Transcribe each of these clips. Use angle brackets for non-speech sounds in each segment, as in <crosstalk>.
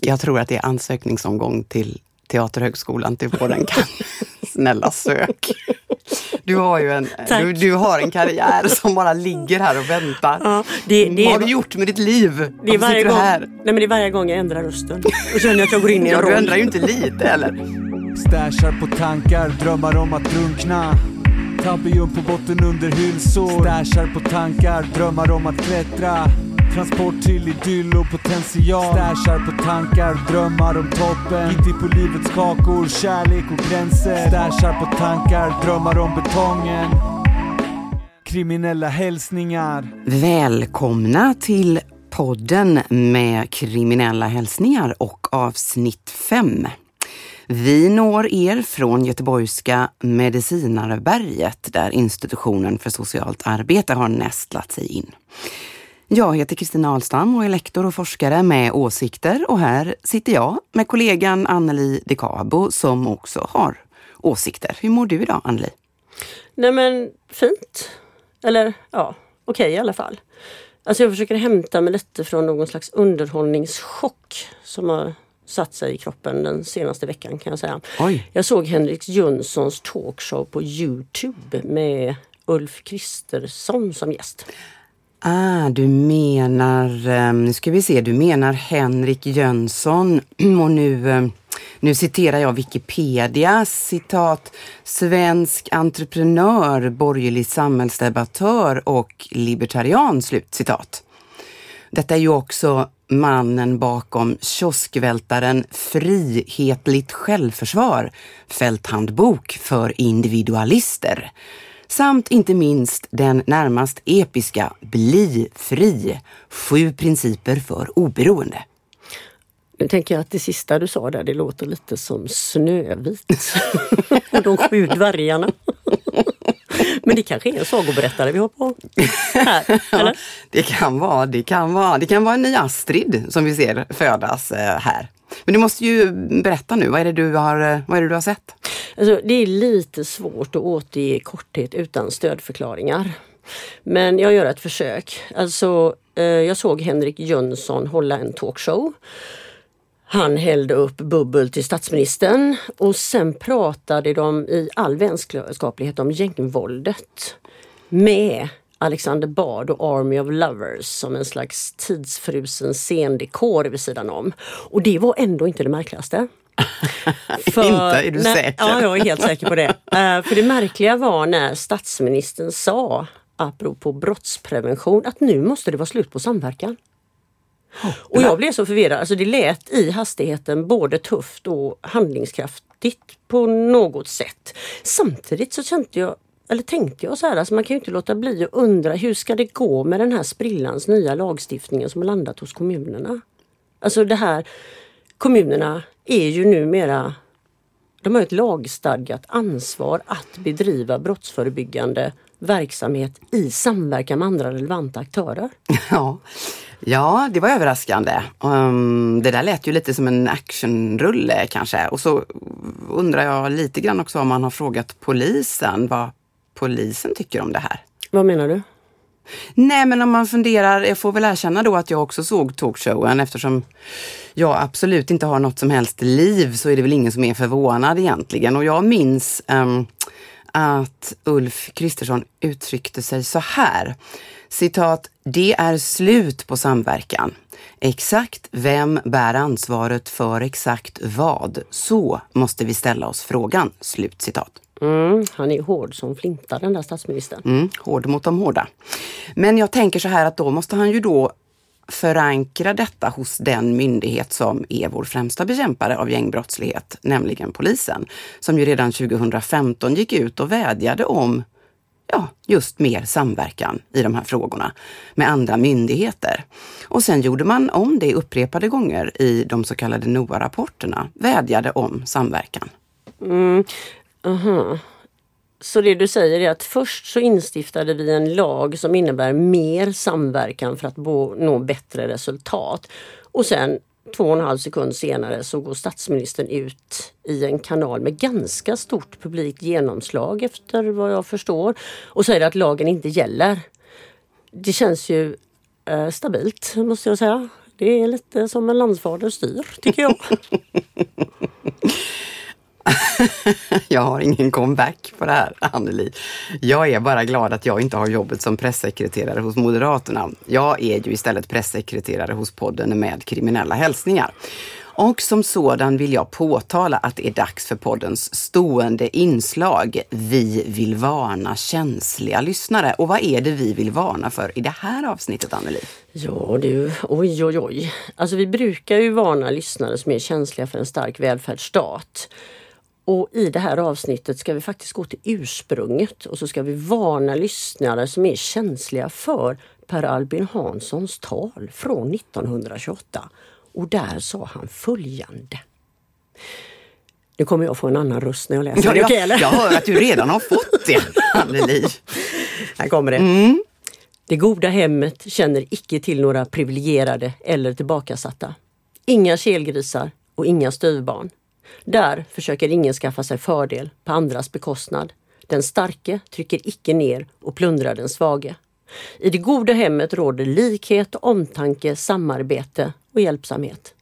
Jag tror att det är ansökningsomgång till Teaterhögskolan till våren. Kan. <laughs> Snälla sök. Du har ju en, du, du, har en karriär som bara ligger här och väntar. Ja, det, det Vad har du gjort med ditt liv? Det är varje gång, här? Nej, men det är varje gång jag ändrar rösten och känner att jag går in i en ja, roll. Du ändrar ju inte lite heller. Stashar på tankar, drömmar om att drunkna Tabium på botten under hylsor Stashar på tankar, drömmar om att klättra Transport till idyll och potential. Stashar på tankar, drömmar om toppen. Gitti på livets kakor, kärlek och gränser. Stashar på tankar, drömmar om betongen. Kriminella hälsningar. Välkomna till podden med kriminella hälsningar och avsnitt 5. Vi når er från göteborgska Medicinarberget där institutionen för socialt arbete har nästlat sig in. Jag heter Kristina Ahlstam och är lektor och forskare med åsikter och här sitter jag med kollegan Anneli De Cabo som också har åsikter. Hur mår du idag Anneli? Nej men fint. Eller ja, okej okay, i alla fall. Alltså jag försöker hämta mig lite från någon slags underhållningschock som har satt sig i kroppen den senaste veckan kan jag säga. Oj. Jag såg Henrik Jönssons talkshow på Youtube med Ulf Kristersson som gäst. Ah, du menar, ehm, nu ska vi se, du menar Henrik Jönsson <clears throat> och nu, ehm, nu citerar jag Wikipedia, citat, svensk entreprenör, borgerlig samhällsdebattör och libertarian, slut citat. Detta är ju också mannen bakom kioskvältaren Frihetligt självförsvar, fälthandbok för individualister samt inte minst den närmast episka Bli fri, sju principer för oberoende. Nu tänker jag att det sista du sa där, det låter lite som Snövit <laughs> och de sju dvärgarna. Men det kanske är en sagoberättare vi har på här, <laughs> eller? Det kan vara, det kan vara. Det kan vara en ny Astrid som vi ser födas eh, här. Men du måste ju berätta nu, vad är det du har, vad är det du har sett? Alltså, det är lite svårt att återge i korthet utan stödförklaringar. Men jag gör ett försök. Alltså, eh, jag såg Henrik Jönsson hålla en talkshow. Han hällde upp bubbel till statsministern och sen pratade de i all vänskaplighet om gängvåldet med Alexander Bard och Army of Lovers som en slags tidsfrusen scendekor vid sidan om. Och det var ändå inte det märkligaste. För, <laughs> inte? Är du nej, säker? Ja, jag är helt säker på det. Uh, för det märkliga var när statsministern sa, apropå brottsprevention, att nu måste det vara slut på samverkan. Oh, och jag blev så förvirrad. Alltså det lät i hastigheten både tufft och handlingskraftigt på något sätt. Samtidigt så kände jag eller tänkte jag så här, alltså man kan ju inte låta bli att undra hur ska det gå med den här sprillans nya lagstiftningen som har landat hos kommunerna? Alltså det här, kommunerna är ju numera, de har ett lagstadgat ansvar att bedriva brottsförebyggande verksamhet i samverkan med andra relevanta aktörer. <laughs> Ja, ja det var överraskande. Um, det där lät ju lite som en actionrulle kanske. Och så undrar jag lite grann också om man har frågat polisen vad polisen tycker om det här. Vad menar du? Nej men om man funderar, jag får väl erkänna då att jag också såg talkshowen eftersom jag absolut inte har något som helst liv så är det väl ingen som är förvånad egentligen. Och jag minns um, att Ulf Kristersson uttryckte sig så här. Citat, det är slut på samverkan. Exakt vem bär ansvaret för exakt vad? Så måste vi ställa oss frågan. Slut citat. Mm, han är hård som flinta den där statsministern. Mm, hård mot de hårda. Men jag tänker så här att då måste han ju då förankra detta hos den myndighet som är vår främsta bekämpare av gängbrottslighet, nämligen polisen. Som ju redan 2015 gick ut och vädjade om ja, just mer samverkan i de här frågorna med andra myndigheter. Och sen gjorde man om det upprepade gånger i de så kallade NOA-rapporterna, vädjade om samverkan. Mm. Aha. Så det du säger är att först så instiftade vi en lag som innebär mer samverkan för att nå bättre resultat. Och sen två och en halv sekund senare så går statsministern ut i en kanal med ganska stort publikt genomslag efter vad jag förstår och säger att lagen inte gäller. Det känns ju eh, stabilt måste jag säga. Det är lite som en landsfader styr, tycker jag. <laughs> <laughs> jag har ingen comeback på det här, Anneli. Jag är bara glad att jag inte har jobbet som pressekreterare hos Moderaterna. Jag är ju istället pressekreterare hos podden med kriminella hälsningar. Och som sådan vill jag påtala att det är dags för poddens stående inslag Vi vill varna känsliga lyssnare. Och vad är det vi vill varna för i det här avsnittet, Anneli? Ja du, oj oj oj. Alltså vi brukar ju varna lyssnare som är känsliga för en stark välfärdsstat. Och i det här avsnittet ska vi faktiskt gå till ursprunget och så ska vi varna lyssnare som är känsliga för Per Albin Hanssons tal från 1928. Och där sa han följande. Nu kommer jag få en annan röst när jag läser ja, det. Okay, jag, jag hör att du redan har fått det, <laughs> Anneli. Här kommer det. Mm. Det goda hemmet känner icke till några privilegierade eller tillbakasatta. Inga kelgrisar och inga stövbarn. Där försöker ingen skaffa sig fördel på andras bekostnad. Den starke trycker icke ner och plundrar den svage. I det goda hemmet råder likhet, omtanke, samarbete och hjälpsamhet.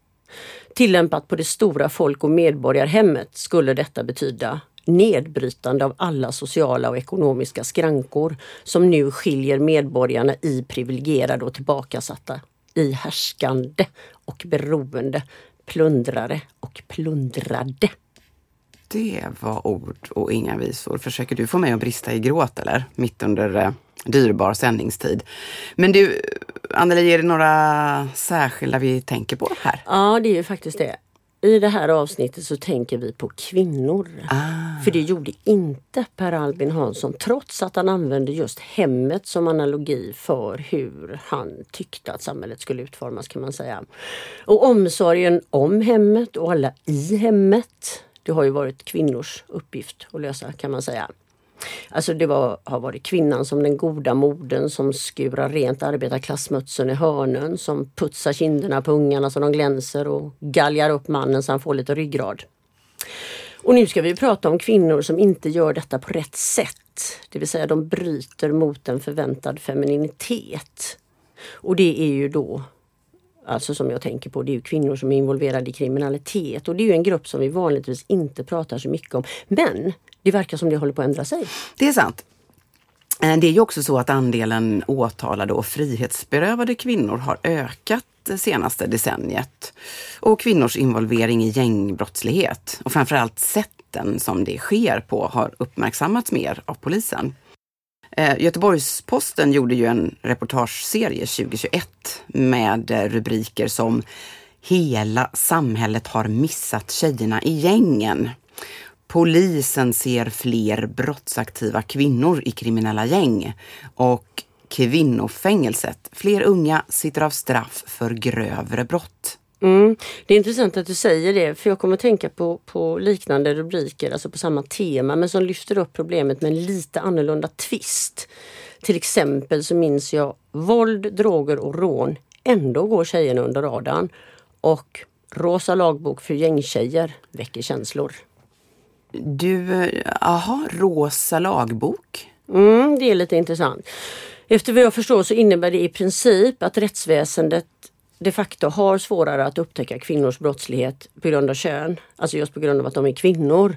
Tillämpat på det stora folk och medborgarhemmet skulle detta betyda nedbrytande av alla sociala och ekonomiska skrankor som nu skiljer medborgarna i privilegierade och tillbakasatta, i härskande och beroende, plundrare och plundrade. Det var ord och inga visor. Försöker du få mig att brista i gråt eller? Mitt under eh, dyrbar sändningstid. Men du, Anneli, är det några särskilda vi tänker på här? Ja, det är ju faktiskt det. I det här avsnittet så tänker vi på kvinnor. Ah. För det gjorde inte Per Albin Hansson trots att han använde just hemmet som analogi för hur han tyckte att samhället skulle utformas kan man säga. Och omsorgen om hemmet och alla i hemmet, det har ju varit kvinnors uppgift att lösa kan man säga. Alltså det var, har varit kvinnan som den goda moden som skurar rent arbetarklassmutsen i hörnen, som putsar kinderna på ungarna så de glänser och galgar upp mannen så han får lite ryggrad. Och nu ska vi prata om kvinnor som inte gör detta på rätt sätt. Det vill säga de bryter mot en förväntad femininitet. Och det är ju då Alltså som jag tänker på, det är ju kvinnor som är involverade i kriminalitet och det är ju en grupp som vi vanligtvis inte pratar så mycket om. Men det verkar som det håller på att ändra sig. Det är sant. Eh, det är ju också så att andelen åtalade och frihetsberövade kvinnor har ökat det senaste decenniet. Och kvinnors involvering i gängbrottslighet och framförallt sätten som det sker på har uppmärksammats mer av polisen. Eh, Göteborgs-Posten gjorde ju en reportageserie 2021 med eh, rubriker som Hela samhället har missat tjejerna i gängen. Polisen ser fler brottsaktiva kvinnor i kriminella gäng och kvinnofängelset. Fler unga sitter av straff för grövre brott. Mm. Det är intressant att du säger det för jag kommer att tänka på, på liknande rubriker, alltså på samma tema men som lyfter upp problemet med en lite annorlunda twist. Till exempel så minns jag våld, droger och rån. Ändå går tjejerna under radarn. Och Rosa lagbok för gängtjejer väcker känslor. Du, aha, rosa lagbok? Mm, det är lite intressant. Efter vad jag förstår så innebär det i princip att rättsväsendet de facto har svårare att upptäcka kvinnors brottslighet på grund av kön. Alltså just på grund av att de är kvinnor.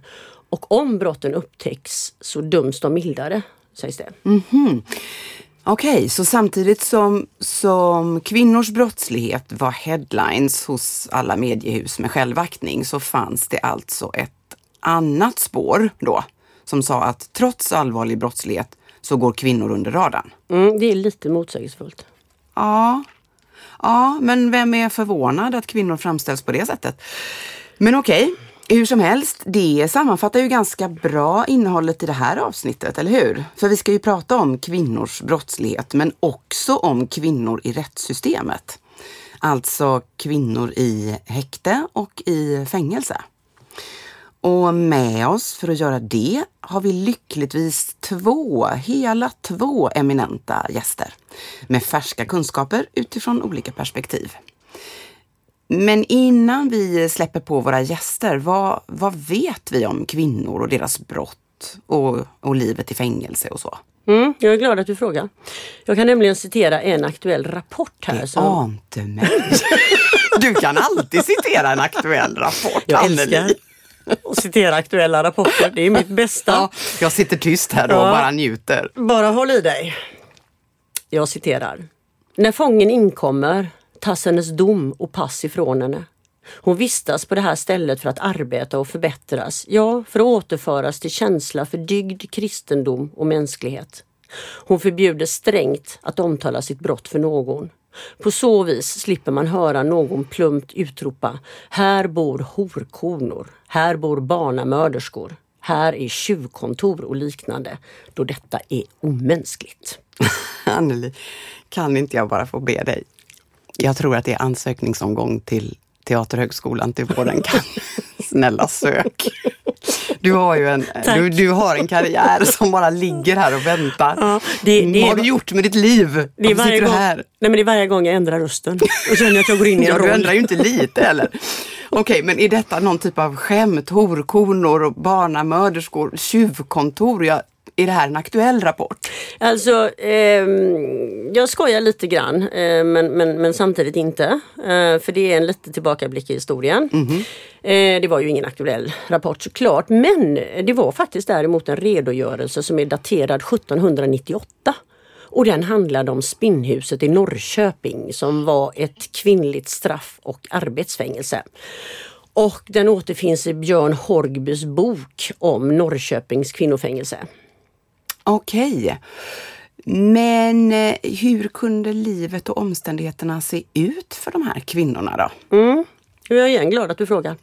Och om brotten upptäcks så döms de mildare, sägs det. Mm -hmm. Okej, okay, så samtidigt som, som kvinnors brottslighet var headlines hos alla mediehus med självaktning så fanns det alltså ett annat spår då som sa att trots allvarlig brottslighet så går kvinnor under radarn. Mm, det är lite motsägelsefullt. Ja, ja, men vem är förvånad att kvinnor framställs på det sättet? Men okej, okay. hur som helst, det sammanfattar ju ganska bra innehållet i det här avsnittet, eller hur? För vi ska ju prata om kvinnors brottslighet, men också om kvinnor i rättssystemet. Alltså kvinnor i häkte och i fängelse. Och med oss för att göra det har vi lyckligtvis två, hela två eminenta gäster med färska kunskaper utifrån olika perspektiv. Men innan vi släpper på våra gäster, vad, vad vet vi om kvinnor och deras brott och, och livet i fängelse och så? Mm, jag är glad att du frågar. Jag kan nämligen citera en aktuell rapport här. Det Som... ante mig. <laughs> Du kan alltid citera en aktuell rapport, Jag Anneli. älskar att citera aktuella rapporter. Det är mitt bästa. Ja, jag sitter tyst här och Ja. bara njuter. Bara håll i dig. Jag citerar. När fången inkommer tas hennes dom och pass ifrån henne. Hon vistas på det här stället för att arbeta och förbättras, ja, för att återföras till känsla för dygd, kristendom och mänsklighet. Hon förbjuder strängt att omtala sitt brott för någon. På så vis slipper man höra någon plumpt utropa Här bor horkonor, här bor barnamörderskor, här är tjuvkontor och liknande, då detta är omänskligt. <laughs> Anneli, kan inte jag bara få be dig? Jag tror att det är ansökningsomgång till Teaterhögskolan till våren. <laughs> Kan, snälla sök. Du har ju en, du, du har en karriär som bara ligger här och väntar. Ja, det- det Vad har du gjort med ditt liv? Det är, varje du gång, här? nej men det är varje gång jag ändrar rösten och känner att jag går in i en Ja, du roll. ändrar ju inte lite heller. Okej, men är detta någon typ av skämt? Horkonor, och barnamörderskor, tjuvkontor? Ja, är det här en aktuell rapport? Alltså, ehm, jag skojar lite grann eh, men, men, men samtidigt inte. Eh, för det är en lite tillbakablick i historien. Eh, det var ju ingen aktuell rapport såklart men det var faktiskt däremot en redogörelse som är daterad 1798. Och den handlade om spinnhuset i Norrköping som var ett kvinnligt straff och arbetsfängelse. Och den återfinns i Björn Horgbys bok om Norrköpings kvinnofängelse. Okej. Men eh, hur kunde livet och omständigheterna se ut för de här kvinnorna då? Mm. Jag är igen glad att du frågar.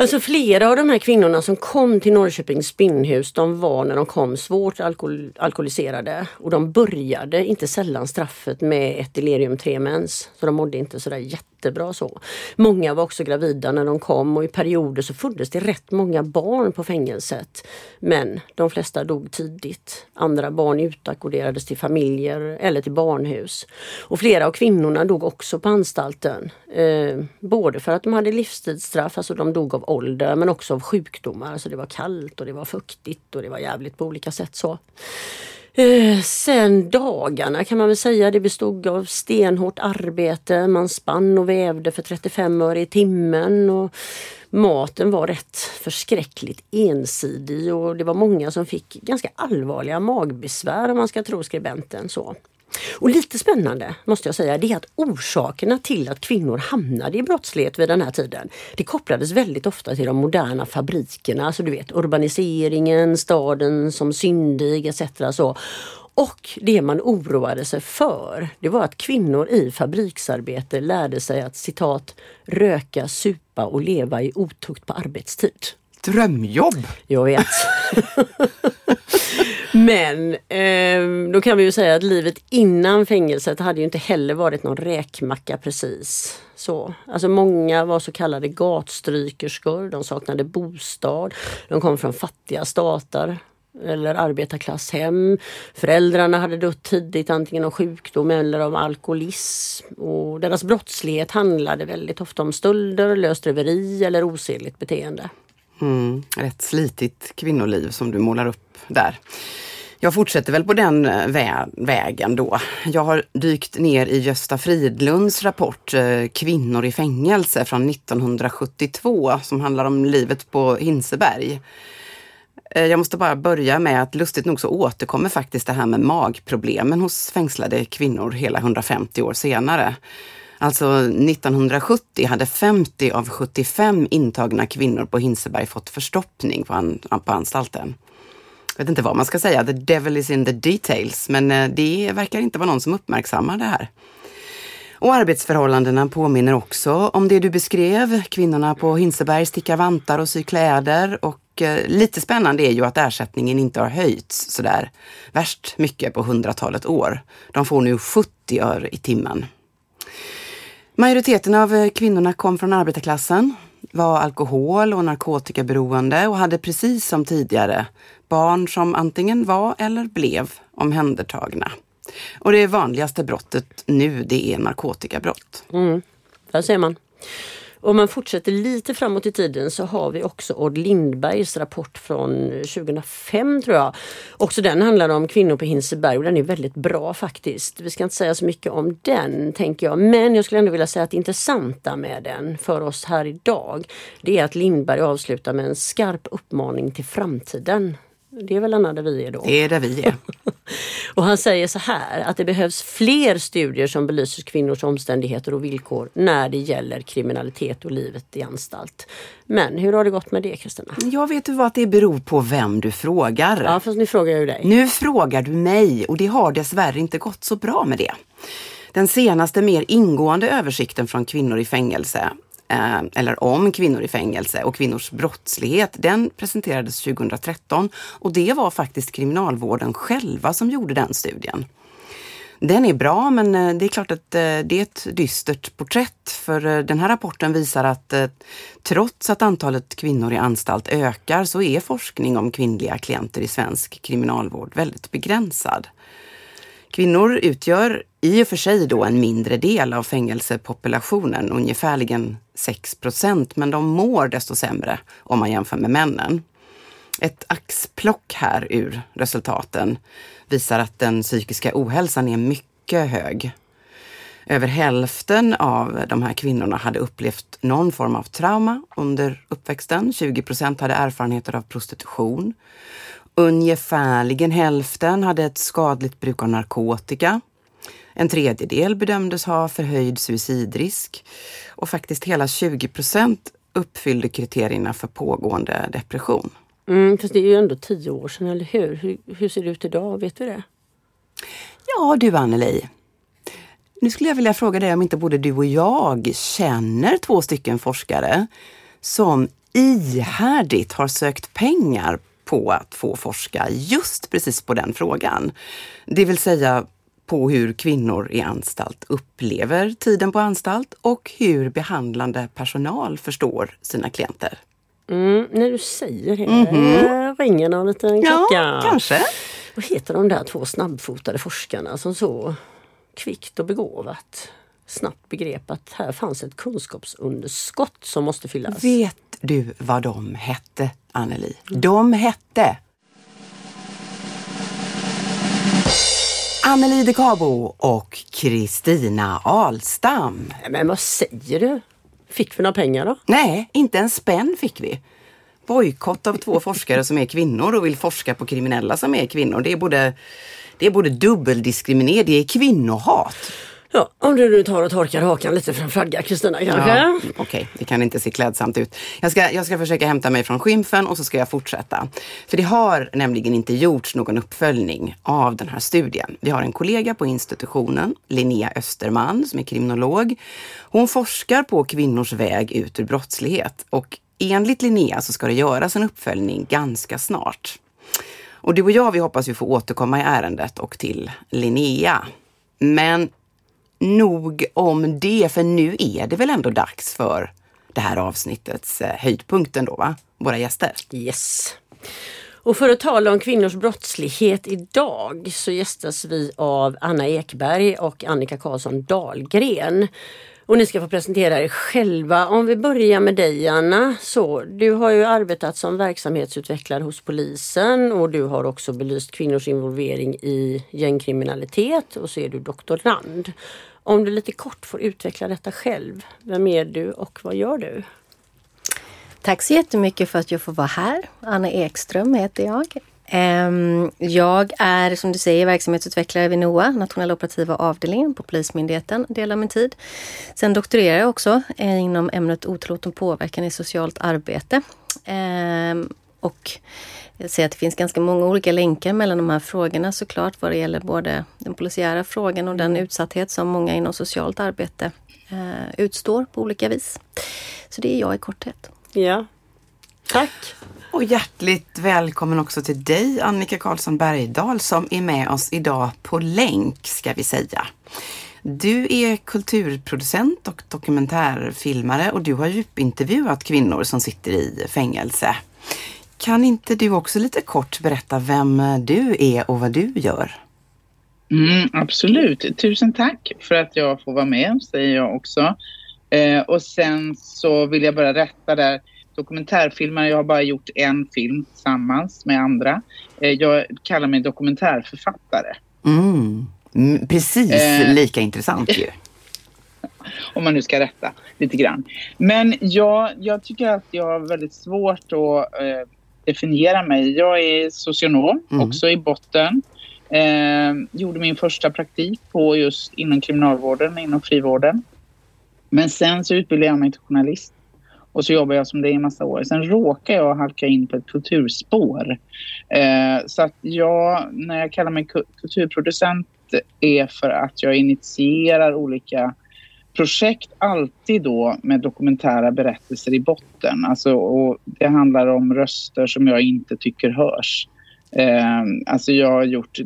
Alltså flera av de här kvinnorna som kom till Norrköpings spinnhus, de var när de kom svårt alkohol alkoholiserade och de började inte sällan straffet med ett delirium tremens. Så de mådde inte sådär jättebra så. Många var också gravida när de kom och i perioder så föddes det rätt många barn på fängelset. Men de flesta dog tidigt. Andra barn utackorderades till familjer eller till barnhus. Och flera av kvinnorna dog också på anstalten. Eh, både för att de hade livstidsstraff, alltså de dog av ålder, men också av sjukdomar. Så det var kallt och det var fuktigt och det var jävligt på olika sätt så. Eh, sen dagarna kan man väl säga, det bestod av stenhårt arbete. Man spann och vävde för 35 öre i timmen. Och maten var rätt förskräckligt ensidig och det var många som fick ganska allvarliga magbesvär om man ska tro skribenten. så. Och lite spännande måste jag säga, det är att orsakerna till att kvinnor hamnade i brottslighet vid den här tiden, det kopplades väldigt ofta till de moderna fabrikerna, alltså du vet urbaniseringen, staden som syndig etc. Så. Och det man oroade sig för, det var att kvinnor i fabriksarbete lärde sig att citat röka, supa och leva i otukt på arbetstid. Drömjobb! Jag vet. <laughs> Men eh, då kan vi ju säga att livet innan fängelset hade ju inte heller varit någon räkmacka precis. Så. Alltså många var så kallade gatstrykerskor, de saknade bostad, de kom från fattiga stater eller arbetarklasshem. Föräldrarna hade dött tidigt antingen av sjukdom eller av alkoholism. Och deras brottslighet handlade väldigt ofta om stölder, lösdriveri eller osedligt beteende. Mm, rätt slitigt kvinnoliv som du målar upp där. Jag fortsätter väl på den eh, vä- vägen då. Jag har dykt ner i Gösta Fridlunds rapport eh, Kvinnor i fängelse från 1972 som handlar om livet på Hinseberg. Eh, jag måste bara börja med att lustigt nog så återkommer faktiskt det här med magproblemen hos fängslade kvinnor hela 150 år senare. Alltså 1970 hade 50 av 75 intagna kvinnor på Hinseberg fått förstoppning på, an, på anstalten. Jag vet inte vad man ska säga, the devil is in the details, men eh, det verkar inte vara någon som uppmärksammar det här. Och arbetsförhållandena påminner också om det du beskrev. Kvinnorna på Hinseberg stickar vantar och syr kläder och eh, lite spännande är ju att ersättningen inte har höjts sådär värst mycket på hundratalet år. De får nu 70 öre i timmen. Majoriteten av eh, kvinnorna kom från arbetarklassen, var alkohol och narkotikaberoende och hade precis som tidigare barn som antingen var eller blev omhändertagna. Och det vanligaste brottet nu det är narkotikabrott. Mm, där ser man. Om man fortsätter lite framåt i tiden så har vi också Odd Lindbergs rapport från 2005 tror jag. Också den handlar om kvinnor på Hinseberg och den är väldigt bra faktiskt. Vi ska inte säga så mycket om den tänker jag. Men jag skulle ändå vilja säga att det intressanta med den för oss här idag det är att Lindberg avslutar med en skarp uppmaning till framtiden. Det är väl Anna där vi är då? Det är där vi är. <laughs> och han säger så här att det behövs fler studier som belyser kvinnors omständigheter och villkor när det gäller kriminalitet och livet i anstalt. Men hur har det gått med det Kristina? Jag vet du vad att det beror på vem du frågar. Ja fast nu frågar jag ju dig. Nu frågar du mig och det har dessvärre inte gått så bra med det. Den senaste mer ingående översikten från kvinnor i fängelse Eh, eller om kvinnor i fängelse och kvinnors brottslighet, den presenterades 2013 och det var faktiskt Kriminalvården själva som gjorde den studien. Den är bra men eh, det är klart att eh, det är ett dystert porträtt för eh, den här rapporten visar att trots att antalet kvinnor i anstalt ökar så är forskning om kvinnliga klienter i svensk kriminalvård väldigt begränsad. Kvinnor utgör i och för sig då en mindre del av fängelsepopulationen, ungefärligen 6 procent, men de mår desto sämre om man jämför med männen. Ett axplock här ur resultaten visar att den psykiska ohälsan är mycket hög. Över hälften av de här kvinnorna hade upplevt någon form av trauma under uppväxten. 20 procent hade erfarenheter av prostitution. Ungefärligen hälften hade ett skadligt bruk av narkotika. En tredjedel bedömdes ha förhöjd suicidrisk och faktiskt hela 20 procent uppfyllde kriterierna för pågående depression. Mm, fast det är ju ändå tio år sedan, eller hur? hur? Hur ser det ut idag? Vet du det? Ja du Anneli. Nu skulle jag vilja fråga dig om inte både du och jag känner två stycken forskare som ihärdigt har sökt pengar på att få forska just precis på den frågan. Det vill säga på hur kvinnor i anstalt upplever tiden på anstalt och hur behandlande personal förstår sina klienter. Mm, när du säger det mm -hmm. ringer någon liten klocka. Ja, kanske. Vad heter de där två snabbfotade forskarna som så kvickt och begåvat snabbt begrep att här fanns ett kunskapsunderskott som måste fyllas? Vet du vad de hette, Anneli? De hette Anneli de Cabo och Kristina Alstam. Men vad säger du? Fick vi några pengar då? Nej, inte en spänn fick vi. Bojkott av två forskare som är kvinnor och vill forska på kriminella som är kvinnor. Det är både, det är både dubbeldiskriminering, det är kvinnohat. Ja, om du nu tar och torkar hakan lite från flagga Kristina kanske? Ja, Okej, okay. det kan inte se klädsamt ut. Jag ska, jag ska försöka hämta mig från skymfen och så ska jag fortsätta. För det har nämligen inte gjorts någon uppföljning av den här studien. Vi har en kollega på institutionen, Linnea Österman, som är kriminolog. Hon forskar på kvinnors väg ut ur brottslighet och enligt Linnea så ska det göras en uppföljning ganska snart. Och du och jag, vi hoppas ju få återkomma i ärendet och till Linnea. Men nog om det, för nu är det väl ändå dags för det här avsnittets eh, höjdpunkt ändå, va? Våra gäster. Yes. Och för att tala om kvinnors brottslighet idag så gästas vi av Anna Ekberg och Annika Karlsson Dahlgren. Och ni ska få presentera er själva. Om vi börjar med dig Anna. Så, du har ju arbetat som verksamhetsutvecklare hos polisen och du har också belyst kvinnors involvering i gängkriminalitet och så är du doktorand. Om du lite kort får utveckla detta själv. Vem är du och vad gör du? Tack så jättemycket för att jag får vara här. Anna Ekström heter jag. Ehm, jag är som du säger verksamhetsutvecklare vid NOA, nationella operativa avdelningen på Polismyndigheten, del av min tid. Sen doktorerar jag också eh, inom ämnet otillåten påverkan i socialt arbete. Ehm, och jag ser att det finns ganska många olika länkar mellan de här frågorna såklart vad det gäller både den polisiära frågan och den utsatthet som många inom socialt arbete eh, utstår på olika vis. Så det är jag i korthet. Ja, tack. Och hjärtligt välkommen också till dig Annika Karlsson Bergdahl som är med oss idag på länk ska vi säga. Du är kulturproducent och dokumentärfilmare och du har djupintervjuat kvinnor som sitter i fängelse. Kan inte du också lite kort berätta vem du är och vad du gör? Mm, absolut. Tusen tack för att jag får vara med, säger jag också. Eh, och sen så vill jag bara rätta där. Dokumentärfilmare, jag har bara gjort en film tillsammans med andra. Eh, jag kallar mig dokumentärförfattare. Mm. Mm, Precis Eh. lika intressant ju. <laughs> <laughs> om man nu ska rätta lite grann. Men jag, jag tycker att jag har väldigt svårt att eh, definiera mig. Jag är socionom, Mm. också i botten. Eh, gjorde min första praktik på just inom kriminalvården, inom frivården. Men sen så utbildade jag mig till journalist. Och så jobbar jag som det i en massa år. Sen råkar jag halka in på ett kulturspår. Eh, så att jag, när jag kallar mig ku- kulturproducent är för att jag initierar olika projekt alltid då med dokumentära berättelser i botten. Alltså, och det handlar om röster som jag inte tycker hörs. Eh, alltså jag har gjort,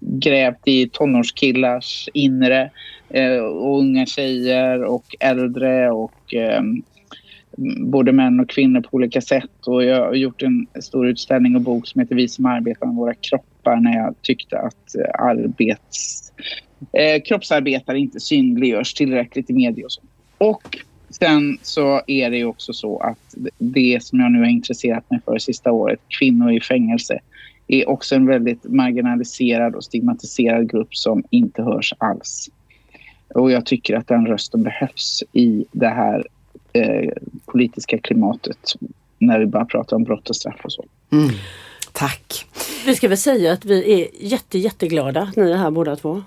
grävt i tonårskillars inre eh, och unga tjejer och äldre och eh, både män och kvinnor på olika sätt. Och jag har gjort en stor utställning och bok som heter Vi som arbetar med våra kroppar när jag tyckte att eh, arbets, eh, kroppsarbetare inte synliggörs tillräckligt i media och så. Och sen så är det ju också så att det som jag nu har intresserat mig för det sista året, kvinnor i fängelse, är också en väldigt marginaliserad och stigmatiserad grupp som inte hörs alls. Och jag tycker att den rösten behövs i det här eh, politiska klimatet när vi bara pratar om brott och straff och så. Mm. Tack. Vi ska väl säga att vi är jätte, jätteglada att ni är här båda två.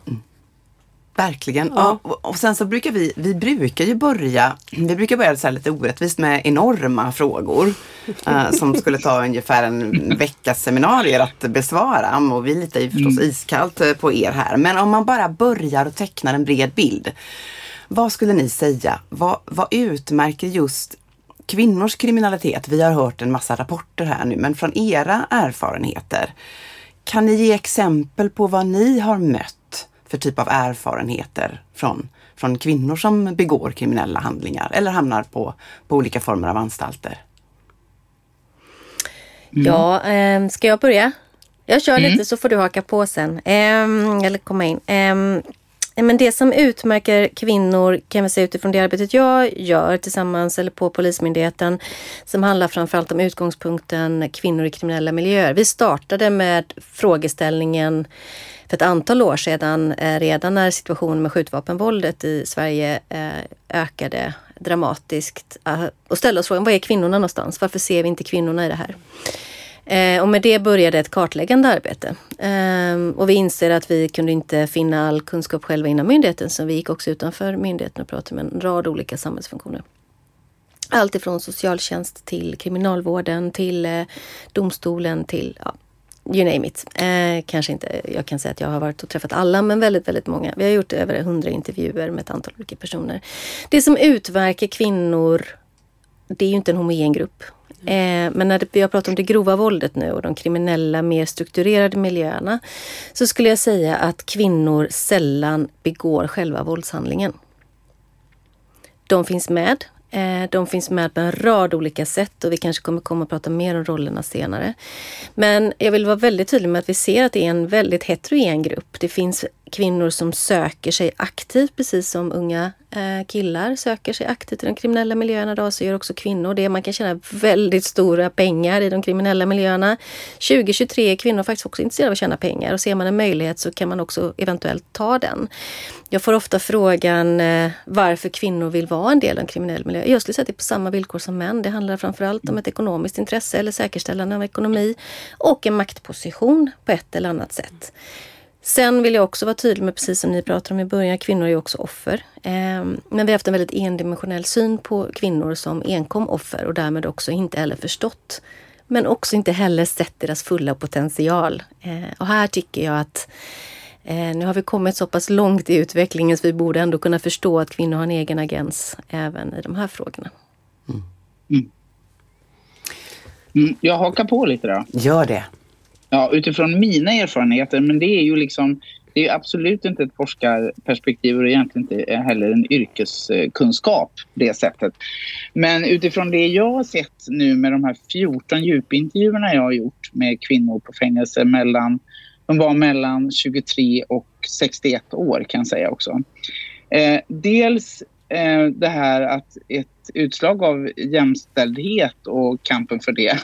Verkligen. Ja. Ja. och- sen så brukar vi, vi brukar ju börja, vi brukar börja så lite orättvist med enorma frågor. <laughs> eh, som skulle ta ungefär en veckas seminarier att besvara. Och vi litar ju förstås iskallt eh, på er här. Men om man bara börjar och tecknar en bred bild. Vad skulle ni säga? Vad, vad utmärker just kvinnors kriminalitet? Vi har hört en massa rapporter här nu, men från era erfarenheter. Kan ni ge exempel på vad ni har mött för typ av erfarenheter från, från kvinnor som begår kriminella handlingar eller hamnar på, på olika former av anstalter? Ja, eh, ska jag börja? Jag kör lite så får du haka på sen. Ehm, eller komma in. Ehm, men det som utmärker kvinnor kan vi säga utifrån det arbetet jag gör tillsammans eller på Polismyndigheten som handlar framförallt om utgångspunkten kvinnor i kriminella miljöer. Vi startade med frågeställningen för ett antal år sedan, eh, redan när situationen med skjutvapenvåldet i Sverige eh, ökade dramatiskt ah, och ställde oss frågan, var är kvinnorna någonstans? Varför ser vi inte kvinnorna i det här? Eh, och med det började ett kartläggande arbete. Eh, och vi inser att vi kunde inte finna all kunskap själva inom myndigheten så vi gick också utanför myndigheten och pratade med en rad olika samhällsfunktioner. Allt ifrån socialtjänst till kriminalvården till eh, domstolen till ja, you name it. Eh, kanske inte, jag kan säga att jag har varit och träffat alla men väldigt, väldigt många. Vi har gjort över hundra intervjuer med ett antal olika personer. Det som utmärker kvinnor det är ju inte en homogen grupp. Eh, men när det, vi har pratat om det grova våldet nu och de kriminella, mer strukturerade miljöerna så skulle jag säga att kvinnor sällan begår själva våldshandlingen. De finns med. Eh, de finns med på en rad olika sätt och vi kanske kommer komma och prata mer om rollerna senare. Men jag vill vara väldigt tydlig med att vi ser att det är en väldigt heterogen grupp. Det finns kvinnor som söker sig aktivt, precis som unga eh, killar söker sig aktivt i de kriminella miljöerna idag, så gör också kvinnor det. Man kan tjäna väldigt stora pengar i de kriminella miljöerna. 2023 är kvinnor faktiskt också intresserade av att tjäna pengar och ser man en möjlighet så kan man också eventuellt ta den. Jag får ofta frågan eh, varför kvinnor vill vara en del av en kriminell miljö. Jag skulle säga att det är på samma villkor som män. Det handlar framförallt om ett ekonomiskt intresse eller säkerställande av ekonomi och en maktposition på ett eller annat sätt. Sen vill jag också vara tydlig med, precis som ni pratade om i början, kvinnor är också offer. Ehm, Men vi har haft en väldigt endimensionell syn på kvinnor som enkom offer och därmed också inte heller förstått men också inte heller sett deras fulla potential. Eh, Och här tycker jag att eh, nu har vi kommit så pass långt i utvecklingen så vi borde ändå kunna förstå att kvinnor har en egen agens även i de här frågorna. Mm, jag hakar på lite då. Gör det. Ja, utifrån mina erfarenheter, men det är ju liksom det är absolut inte ett forskarperspektiv och egentligen inte heller en yrkeskunskap på det sättet. Men utifrån det jag har sett nu med de här 14 djupintervjuerna jag har gjort med kvinnor på fängelse mellan, de var mellan 23 och 61 år kan jag säga också. Eh, dels eh, det här att ett utslag av jämställdhet och kampen för det <laughs>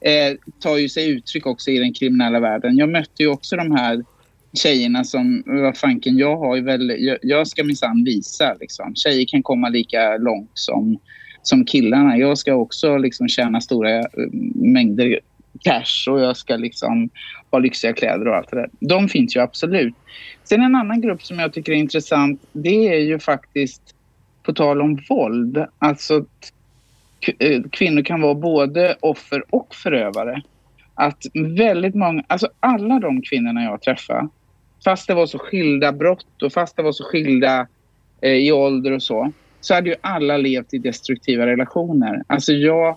eh, tar ju sig uttryck också i den kriminella världen. Jag mötte ju också de här tjejerna som, vad fanken, jag har ju väl, jag, jag ska minsann visa liksom. Tjejer kan komma lika långt som, som killarna. Jag ska också liksom tjäna stora eh, mängder cash och jag ska liksom ha lyxiga kläder och allt det där. De finns ju absolut. Sen en annan grupp som jag tycker är intressant, det är ju faktiskt på tal om våld, alltså att eh, kvinnor kan vara både offer och förövare. Att väldigt många, alltså alla de kvinnorna jag träffar, fast det var så skilda brott och fast det var så skilda eh, i ålder och så, så hade ju alla levt i destruktiva relationer. Alltså jag,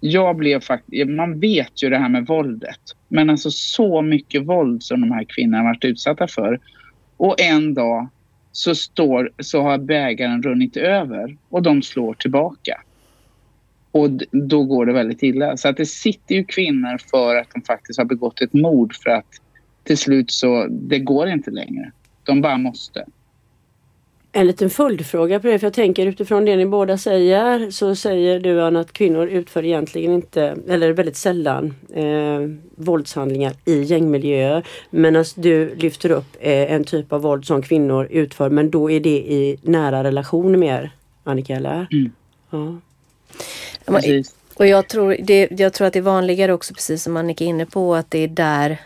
jag blev faktiskt, man vet ju det här med våldet, men alltså så mycket våld som de här kvinnorna varit utsatta för. Och en dag så, står, så har bägaren runnit över och de slår tillbaka. Och då går det väldigt illa. Så att det sitter ju kvinnor för att de faktiskt har begått ett mord för att till slut så, det går inte längre. De bara måste. En liten följdfråga på det, för jag tänker utifrån det ni båda säger så säger du Anna att kvinnor utför egentligen inte, eller väldigt sällan, eh, våldshandlingar i gängmiljöer. Medan du lyfter upp eh, en typ av våld som kvinnor utför men då är det i nära relationer mer, Annika eller? Mm. Ja. Precis. Och jag tror, det, jag tror att det är vanligare också, precis som Annika är inne på, att det är där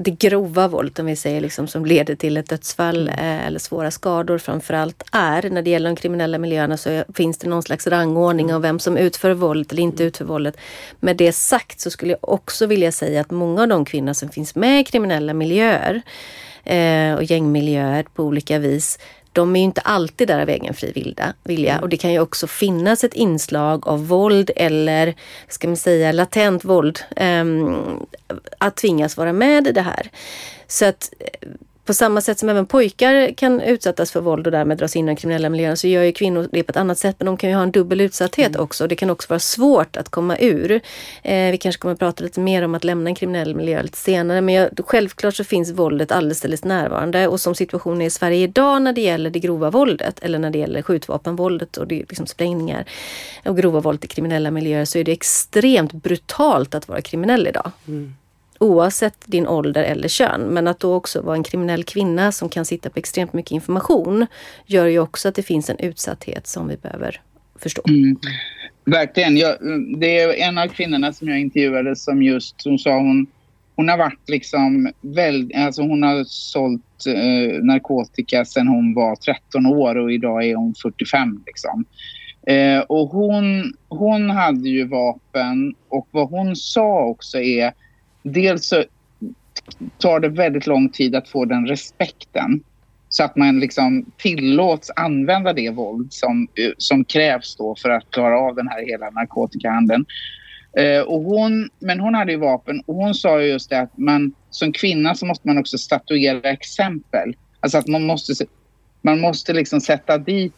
det grova våld, om vi säger, liksom, som leder till ett dödsfall mm. eh, eller svåra skador framförallt är. När det gäller de kriminella miljöerna så finns det någon slags rangordning mm. av vem som utför våldet eller inte mm. utför våldet. Med det sagt så skulle jag också vilja säga att många av de kvinnor som finns med i kriminella miljöer eh, och gängmiljöer på olika vis de är ju inte alltid där av egen fri vilja. Mm. Och det kan ju också finnas ett inslag av våld eller, ska man säga, latent våld. Um, att tvingas vara med i det här. Så att på samma sätt som även pojkar kan utsättas för våld och därmed dras in i den kriminella miljön så gör ju kvinnor det på ett annat sätt. Men de kan ju ha en dubbel utsatthet mm. också. Det kan också vara svårt att komma ur. Eh, vi kanske kommer att prata lite mer om att lämna en kriminell miljö lite senare. Men jag, självklart så finns våldet alldeles, alldeles närvarande. Och som situationen är i Sverige idag när det gäller det grova våldet eller när det gäller skjutvapenvåldet och det liksom sprängningar och grova våld i kriminella miljöer så är det extremt brutalt att vara kriminell idag. Mm oavsett din ålder eller kön. Men att då också vara en kriminell kvinna som kan sitta på extremt mycket information gör ju också att det finns en utsatthet som vi behöver förstå. Mm. Verkligen. Jag, det är en av kvinnorna som jag intervjuade som just som sa hon hon har varit liksom väldigt, alltså hon har sålt eh, narkotika sedan hon var 13 år och idag är hon 45 liksom. Eh, och hon, hon hade ju vapen och vad hon sa också är dels så tar det väldigt lång tid att få den respekten så att man liksom tillåts använda det våld som, eh, som krävs då för att klara av den här hela narkotikahandeln. Eh, och hon, men hon hade ju vapen och hon sa just det att man som kvinna så måste man också statuera exempel. Alltså att man måste, man måste liksom sätta dit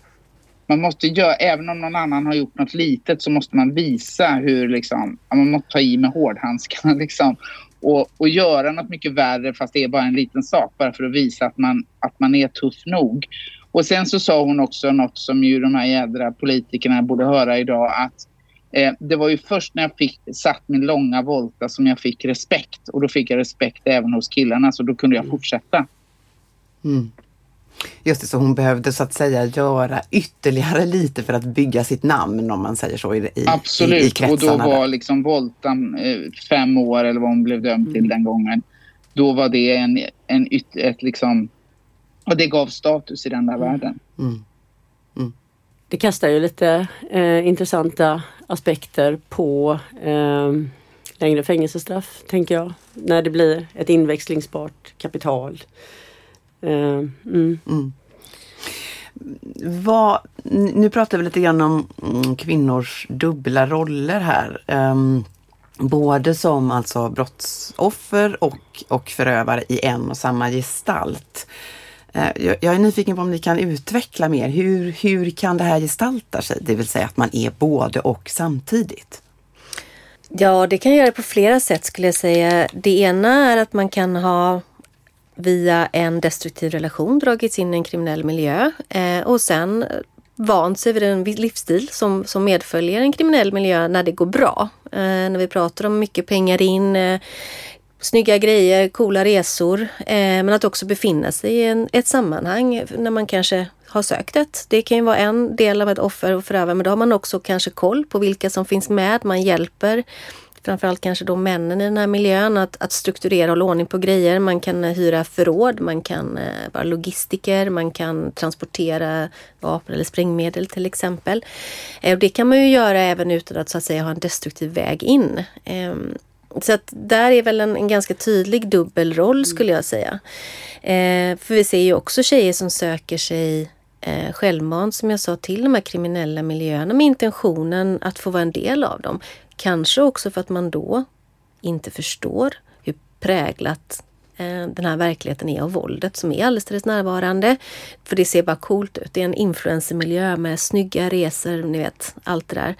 man måste göra, även om någon annan har gjort något litet så måste man visa hur liksom, man måste ta i med hårdhandskarna <laughs> liksom. Och, och göra något mycket värre fast det är bara en liten sak bara för att visa att man, att man är tuff nog. Och sen så sa hon också något som ju de här jädra politikerna borde höra idag att eh, det var ju först när jag fick satt min långa volta som jag fick respekt och då fick jag respekt även hos killarna så då kunde jag fortsätta. Mm. Just det, så hon behövde så att säga göra ytterligare lite för att bygga sitt namn om man säger så i, i Absolut, i, i och då var liksom Voltan eh, fem år eller vad hon blev dömd mm. till den gången. Då var det en, en yt, ett liksom, och det gav status i den där mm. världen. Mm. mm. Det kastar ju lite eh, intressanta aspekter på eh, längre fängelsestraff, tänker jag. När det blir ett inväxlingsbart kapital. Uh, mm. Mm. Vad, nu pratar vi lite grann om mm, kvinnors dubbla roller här. Um, både som alltså brottsoffer och, och förövare i en och samma gestalt. Uh, jag, jag är nyfiken på om ni kan utveckla mer. Hur, hur kan det här gestalta sig? Det vill säga att man är både och samtidigt. Ja, det kan göra på flera sätt skulle jag säga. Det ena är att man kan ha via en destruktiv relation dragits in i en kriminell miljö eh, och sen eh, vant sig vid en livsstil som, som medföljer en kriminell miljö när det går bra. Eh, när vi pratar om mycket pengar in, eh, snygga grejer, coola resor. Eh, men att också befinna sig i en, ett sammanhang när man kanske har sökt ett. Det kan ju vara en del av ett offer och förövare men då har man också kanske koll på vilka som finns med. Man hjälper framförallt kanske då männen i den här miljön att, att strukturera och hålla ordning på grejer. Man kan eh, hyra förråd, man kan eh, vara logistiker, man kan transportera vapen eller sprängmedel till exempel. Eh, och det kan man ju göra även utan att så att säga ha en destruktiv väg in. Eh, så att där är väl en, en ganska tydlig dubbelroll mm. skulle jag säga. För vi ser ju också tjejer som söker sig eh, självmant, som jag sa, till de här kriminella miljöerna med intentionen att få vara en del av dem. Kanske också för att man då inte förstår hur präglat eh, den här verkligheten är av våldet som är alldeles närvarande. För det ser bara coolt ut. Det är en influencermiljö med snygga resor, ni vet allt det där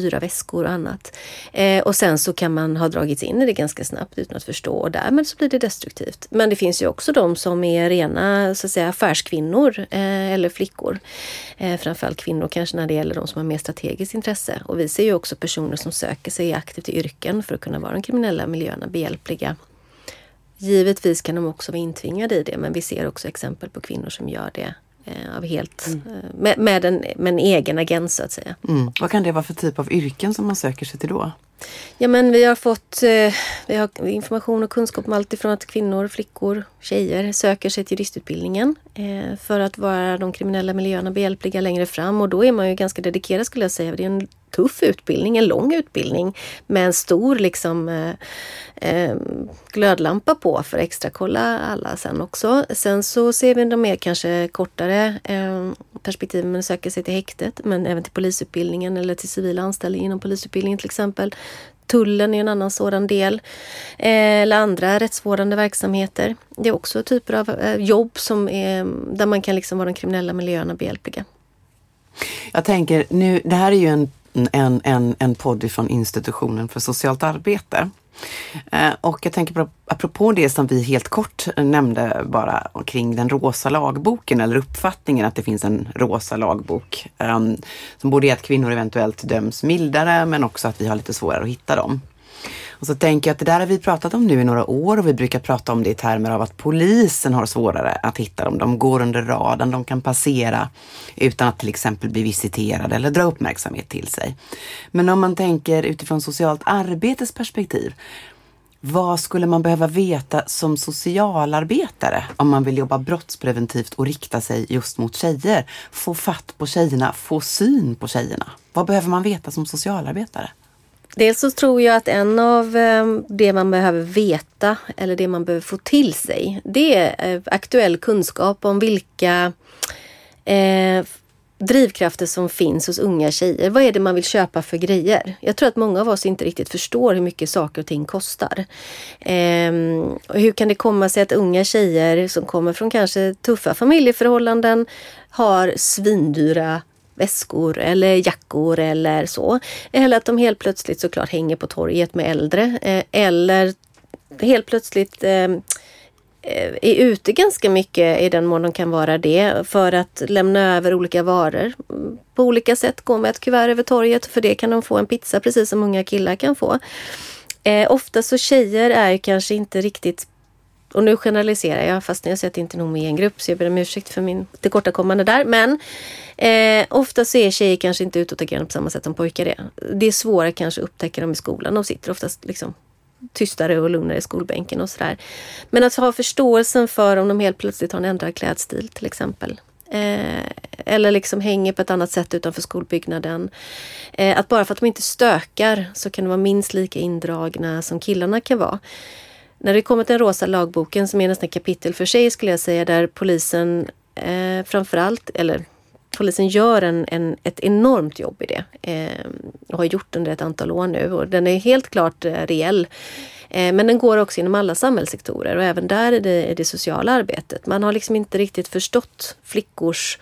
dyra väskor och annat. Eh, och sen så kan man ha dragits in i det ganska snabbt utan att förstå och därmed så blir det destruktivt. Men det finns ju också de som är rena så att säga, affärskvinnor eh, eller flickor. Eh, framförallt kvinnor kanske när det gäller de som har mer strategiskt intresse. Och vi ser ju också personer som söker sig aktivt i yrken för att kunna vara de kriminella miljöerna behjälpliga. Givetvis kan de också vara intvingade i det men vi ser också exempel på kvinnor som gör det av helt, mm. Eh, med, med, en, med en egen agent så att säga. Mm. Vad kan det vara för typ av yrken som man söker sig till då? Ja men vi har fått eh, vi har information och kunskap om allt ifrån att kvinnor, flickor, tjejer söker sig till juristutbildningen eh, för att vara de kriminella miljöerna behjälpliga längre fram och då är man ju ganska dedikerad skulle jag säga. Det är en tuff utbildning, en lång utbildning med en stor liksom eh, eh, glödlampa på för att extra kolla alla sen också. Sen så ser vi de mer kanske kortare eh, perspektiven, men söker sig till häktet men även till polisutbildningen eller till civila anställning inom polisutbildningen till exempel. Tullen är en annan sådan del. Eh, eller andra rättsvårdande verksamheter. Det är också typer av eh, jobb som är, där man kan liksom vara de kriminella miljöerna behjälpliga. Jag tänker nu, det här är ju en, en, en, en podd från institutionen för socialt arbete. Eh, och jag tänker på, apropå det som vi helt kort nämnde bara kring den rosa lagboken eller uppfattningen att det finns en rosa lagbok. Um, som både är att kvinnor eventuellt döms mildare men också att vi har lite svårare att hitta dem. Och så tänker jag att det där har vi pratat om nu i några år och vi brukar prata om det i termer av att polisen har svårare att hitta dem. De går under radarn, de kan passera utan att till exempel bli visiterade eller dra uppmärksamhet till sig. Men om man tänker utifrån socialt arbetes perspektiv, vad skulle man behöva veta som socialarbetare om man vill jobba brottspreventivt och rikta sig just mot tjejer? Få fatt på tjejerna, få syn på tjejerna. Vad behöver man veta som socialarbetare? Dels så tror jag att en av ehm, det man behöver veta eller det man behöver få till sig det är eh, aktuell kunskap om vilka eh, drivkrafter som finns hos unga tjejer. Vad är det man vill köpa för grejer? Jag tror att många av oss inte riktigt förstår hur mycket saker och ting kostar. Ehm, och hur kan det komma sig att unga tjejer som kommer från kanske tuffa familjeförhållanden har svindyra väskor eller jackor eller så. Eller att de helt plötsligt såklart hänger på torget med äldre. Eh, eller helt plötsligt eh, eh, är ute ganska mycket i den mån de kan vara det för att lämna över olika varor. På olika sätt gå med ett kuvert över torget för det kan de få en pizza precis som unga killar kan få. Eh, ofta så tjejer är kanske inte riktigt och nu generaliserar jag fast jag säger att det inte är nog med en grupp så jag ber om ursäkt för min tillkortakommande där. Men eh, ofta så är tjejer kanske inte utåtagerande på samma sätt som pojkar är. Det är svårare kanske att upptäcka dem i skolan. De sitter oftast liksom tystare och lugnare i skolbänken och sådär. Men att ha förståelsen för om de helt plötsligt har en ändrad klädstil till exempel. Eh, eller liksom hänger på ett annat sätt utanför skolbyggnaden. Eh, att bara för att de inte stökar så kan de vara minst lika indragna som killarna kan vara. När det kommer till den rosa lagboken som är nästan kapitel för sig skulle jag säga där polisen eh, framförallt, eller polisen gör en, en, ett enormt jobb i det eh, och har gjort under ett antal år nu och den är helt klart eh, reell. Eh, men den går också inom alla samhällssektorer och även där är det, är det sociala arbetet. Man har liksom inte riktigt förstått flickors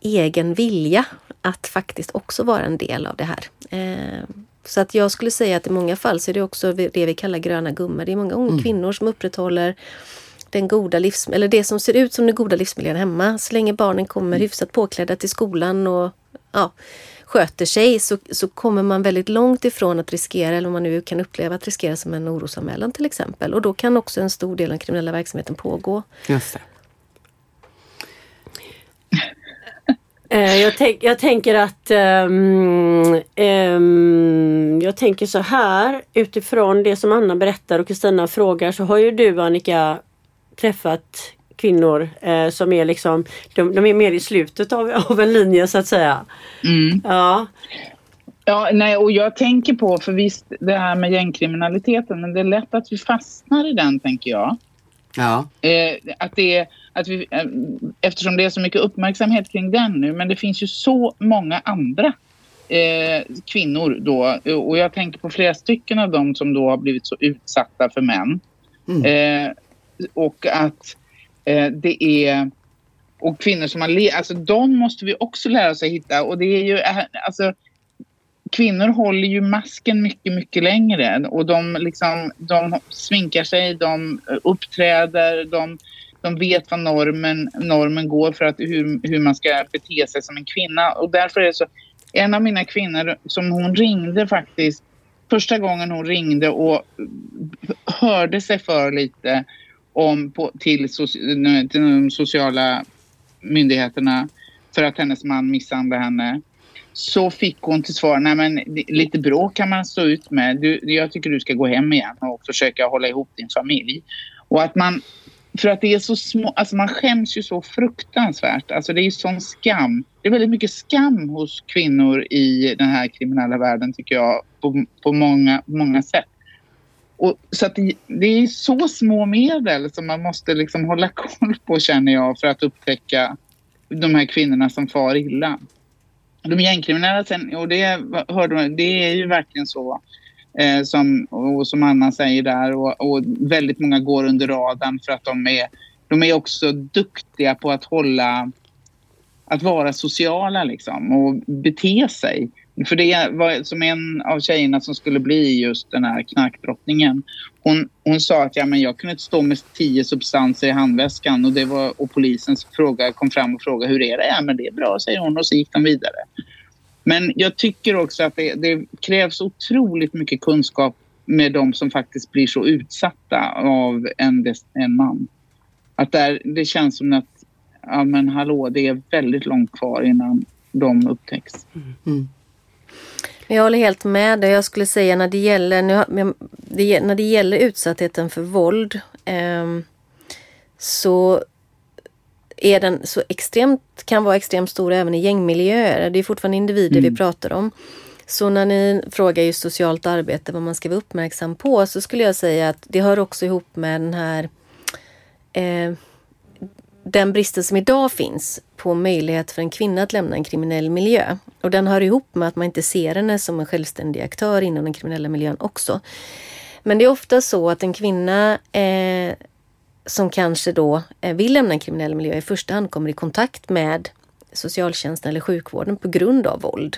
egen vilja att faktiskt också vara en del av det här. Eh, så att jag skulle säga att i många fall så är det också det vi kallar gröna gummor. Det är många unga mm. kvinnor som upprätthåller den goda livs, eller det som ser ut som den goda livsmiljön hemma. Så länge barnen kommer hyfsat påklädda till skolan och ja, sköter sig så, så kommer man väldigt långt ifrån att riskera, eller man nu kan uppleva att riskera som en orosanmälan till exempel. Och då kan också en stor del av den kriminella verksamheten pågå. Just det. Jag, tänk, jag, tänker att um, um, Jag tänker så här utifrån det som Anna berättar och Kristina frågar så har ju du Annika träffat kvinnor eh, som är liksom de, de, är mer i slutet av, av en linje så att säga. Mm. Ja. Ja, nej, och jag tänker på, för visst det här med gängkriminaliteten, men det är lätt att vi fastnar i den tänker jag. Ja. Eh, att det att vi, eh, eftersom det är så mycket uppmärksamhet kring den nu, men det finns ju så många andra eh, kvinnor då, och jag tänker på flera stycken av dem som då har blivit så utsatta för män. Mm. Eh, och att eh, det är och kvinnor som har le- alltså de måste vi också lära oss att hitta och det är ju eh, alltså kvinnor håller ju masken mycket, mycket längre och de liksom, de sminkar sig, de uppträder, de de vet vad normen, normen går för att hur, hur man ska bete sig som en kvinna. Och därför är det så, en av mina kvinnor som hon ringde faktiskt, första gången hon ringde och hörde sig för lite om på, till, till de sociala myndigheterna för att hennes man misshandlade henne. Så fick hon till svar, nej men lite bråk kan man stå ut med. Du, jag tycker du ska gå hem igen och försöka hålla ihop din familj. Och att man för att det är så små, alltså man skäms ju så fruktansvärt. Alltså det är ju sån skam. Det är väldigt mycket skam hos kvinnor i den här kriminella världen tycker jag på, på många, många sätt. Och, så att det, det, är så små medel som man måste liksom hålla koll på känner jag för att upptäcka de här kvinnorna som far illa. De gängkriminella sen, och det, hörde, det är ju verkligen så Eh, som, och som Anna säger där och, och, väldigt många går under radarn för att de är, de är också duktiga på att hålla att vara sociala liksom och bete sig. För det var som en av tjejerna som skulle bli just den här knarkdrottningen. Hon, hon sa att ja, men jag kunde inte stå med tio substanser i handväskan och, det var, och polisen fråga, kom fram och frågade hur är det? Ja men det är bra säger hon och så gick de vidare. Men jag tycker också att det, det krävs otroligt mycket kunskap med de som faktiskt blir så utsatta av en, en man. Att där, det känns som att, ja men hallå, det är väldigt långt kvar innan de upptäcks. Mm. Jag håller helt med dig. Jag skulle säga när det gäller, när det gäller utsattheten för våld eh, så är den så extremt, kan vara extremt stor även i gängmiljöer. Det är fortfarande individer mm. vi pratar om. Så när ni frågar just socialt arbete vad man ska vara uppmärksam på så skulle jag säga att det hör också ihop med den här eh, den bristen som idag finns på möjlighet för en kvinna att lämna en kriminell miljö. Och den hör ihop med att man inte ser henne som en självständig aktör inom den kriminella miljön också. Men det är ofta så att en kvinna eh, som kanske då eh, vill lämna en kriminell miljö i första hand kommer i kontakt med socialtjänsten eller sjukvården på grund av våld.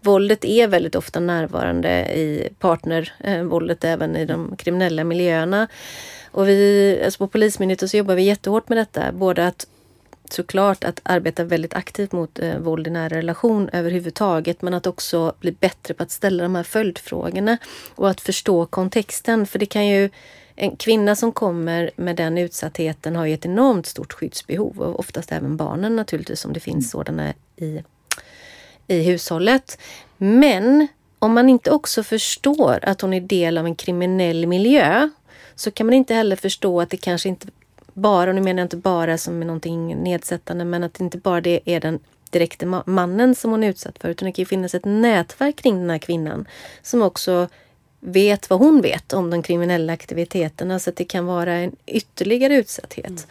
Våldet är väldigt ofta närvarande i partnervåldet eh, även i de kriminella miljöerna. Och vi, alltså på Polismyndigheten så jobbar vi jättehårt med detta. Både att såklart att arbeta väldigt aktivt mot eh, våld i nära relation överhuvudtaget men att också bli bättre på att ställa de här följdfrågorna och att förstå kontexten. För det kan ju en kvinna som kommer med den utsattheten har ju ett enormt stort skyddsbehov och oftast även barnen naturligtvis om det finns sådana i, i hushållet. Men om man inte också förstår att hon är del av en kriminell miljö så kan man inte heller förstå att det kanske inte bara, och nu menar jag inte bara som någonting nedsättande, men att det inte bara det är den direkte mannen som hon är utsatt för, utan det kan ju finnas ett nätverk kring den här kvinnan som också vet vad hon vet om de kriminella aktiviteterna så att det kan vara en ytterligare utsatthet. Mm.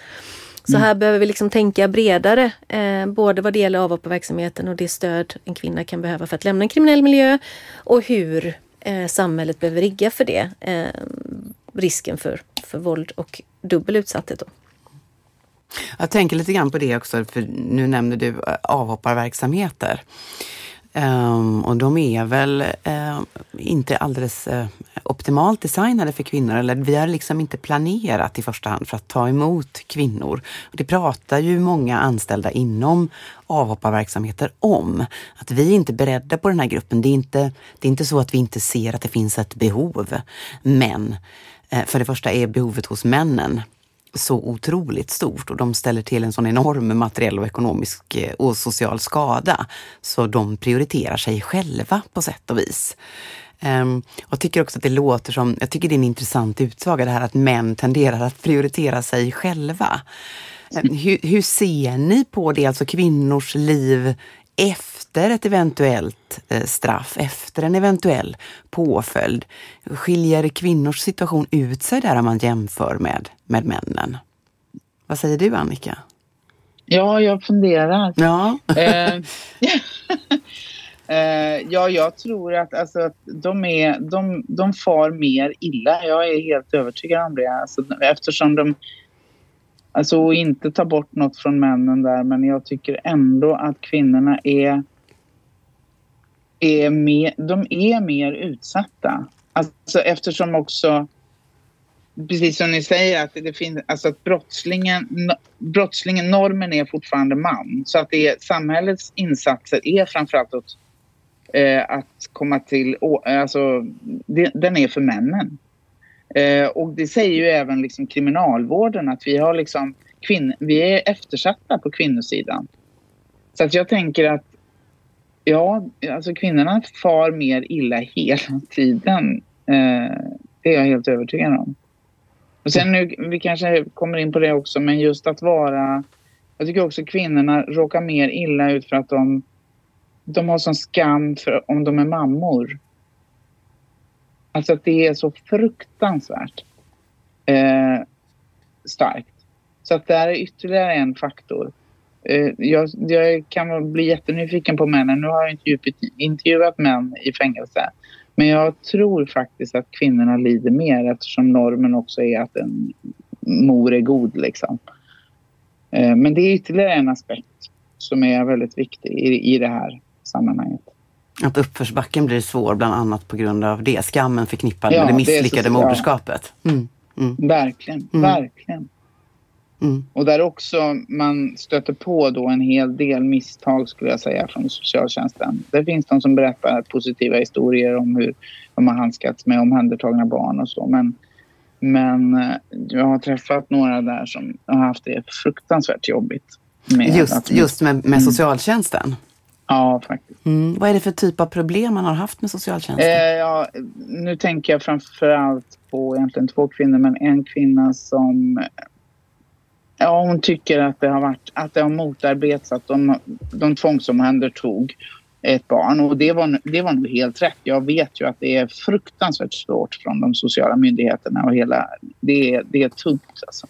Så här behöver vi liksom tänka bredare, eh, både vad det gäller avhopparverksamheten och det stöd en kvinna kan behöva för att lämna en kriminell miljö och hur eh, samhället behöver rigga för det. Eh, risken för, för våld och dubbel utsatthet. Då. Jag tänker lite grann på det också, för nu nämner du eh, avhopparverksamheter. Um, och de är väl uh, inte alldeles uh, optimalt designade för kvinnor eller vi har liksom inte planerat i första hand för att ta emot kvinnor. Och det pratar ju många anställda inom avhopparverksamheter om. Att vi är inte beredda på den här gruppen. Det är inte, det är inte så att vi inte ser att det finns ett behov. Men eh, för det första är behovet hos männen så otroligt stort och de ställer till en sån enorm materiell och ekonomisk eh, och social skada. Så de prioriterar sig själva på sätt och vis. Um, jag tycker också att det låter som, jag tycker det är en intressant utsaga det här att män tenderar att prioritera sig själva. Um, hur, hur ser ni på det, alltså kvinnors liv efter ett eventuellt eh, straff, efter en eventuell påföljd? Skiljer kvinnors situation ut sig där om man jämför med, med männen? Vad säger du Annika? Ja, jag funderar. Ja. Eh, <laughs> eh, ja, jag tror att, alltså, att de, är, de, de far mer illa. Jag är helt övertygad om det. Alltså, eftersom de Alltså inte ta bort något från männen där men jag tycker ändå att kvinnorna är, är mer, de är mer utsatta. Alltså eftersom också, precis som ni säger, att det finns, alltså att brottslingen, brottslingen, normen är fortfarande man. Så att det är, samhällets insatser är framförallt åt, eh, att komma till, alltså det, den är för männen. Eh, och det säger ju även liksom kriminalvården att vi har liksom kvinn vi är eftersatta på kvinnosidan. Så att jag tänker att ja, alltså kvinnorna far mer illa hela tiden. Eh, det är jag helt övertygad om. Och sen nu, vi kanske kommer in på det också, men just att vara... Jag tycker också kvinnorna råkar mer illa ut för att de, de har sån skam för om de är mammor. Alltså att det är så fruktansvärt eh, starkt. Så att det här är ytterligare en faktor. Eh, jag, jag, kan bli jättenyfiken på männen. Nu har jag inte intervjuat män i fängelse. Men jag tror faktiskt att kvinnorna lider mer eftersom normen också är att en mor är god. Liksom. Eh, men det är ytterligare en aspekt som är väldigt viktig i, i det här sammanhanget. Att uppförsbacken blir svår bland annat på grund av det. Skammen förknippad ja, med det misslyckade det moderskapet. Mm, mm. Verkligen, mm. verkligen. Mm. Och där också man stöter på då en hel del misstag skulle jag säga från socialtjänsten. Det finns de som berättar positiva historier om hur de har handskats med omhändertagna barn och så. Men, men eh, jag har träffat några där som har haft det fruktansvärt jobbigt. Med just, att, just med, med mm. socialtjänsten? Ja, faktiskt. Mm. Vad är det för typ av problem man har haft med socialtjänsten? Eh, ja, nu tänker jag framför allt på egentligen två kvinnor, men en kvinna som Ja, hon tycker att det har, varit, att det har motarbetats att de, de tvångsomhändertog ett barn. Och det var, det var nog helt rätt. Jag vet ju att det är fruktansvärt svårt från de sociala myndigheterna och hela... Det är, det är tungt alltså.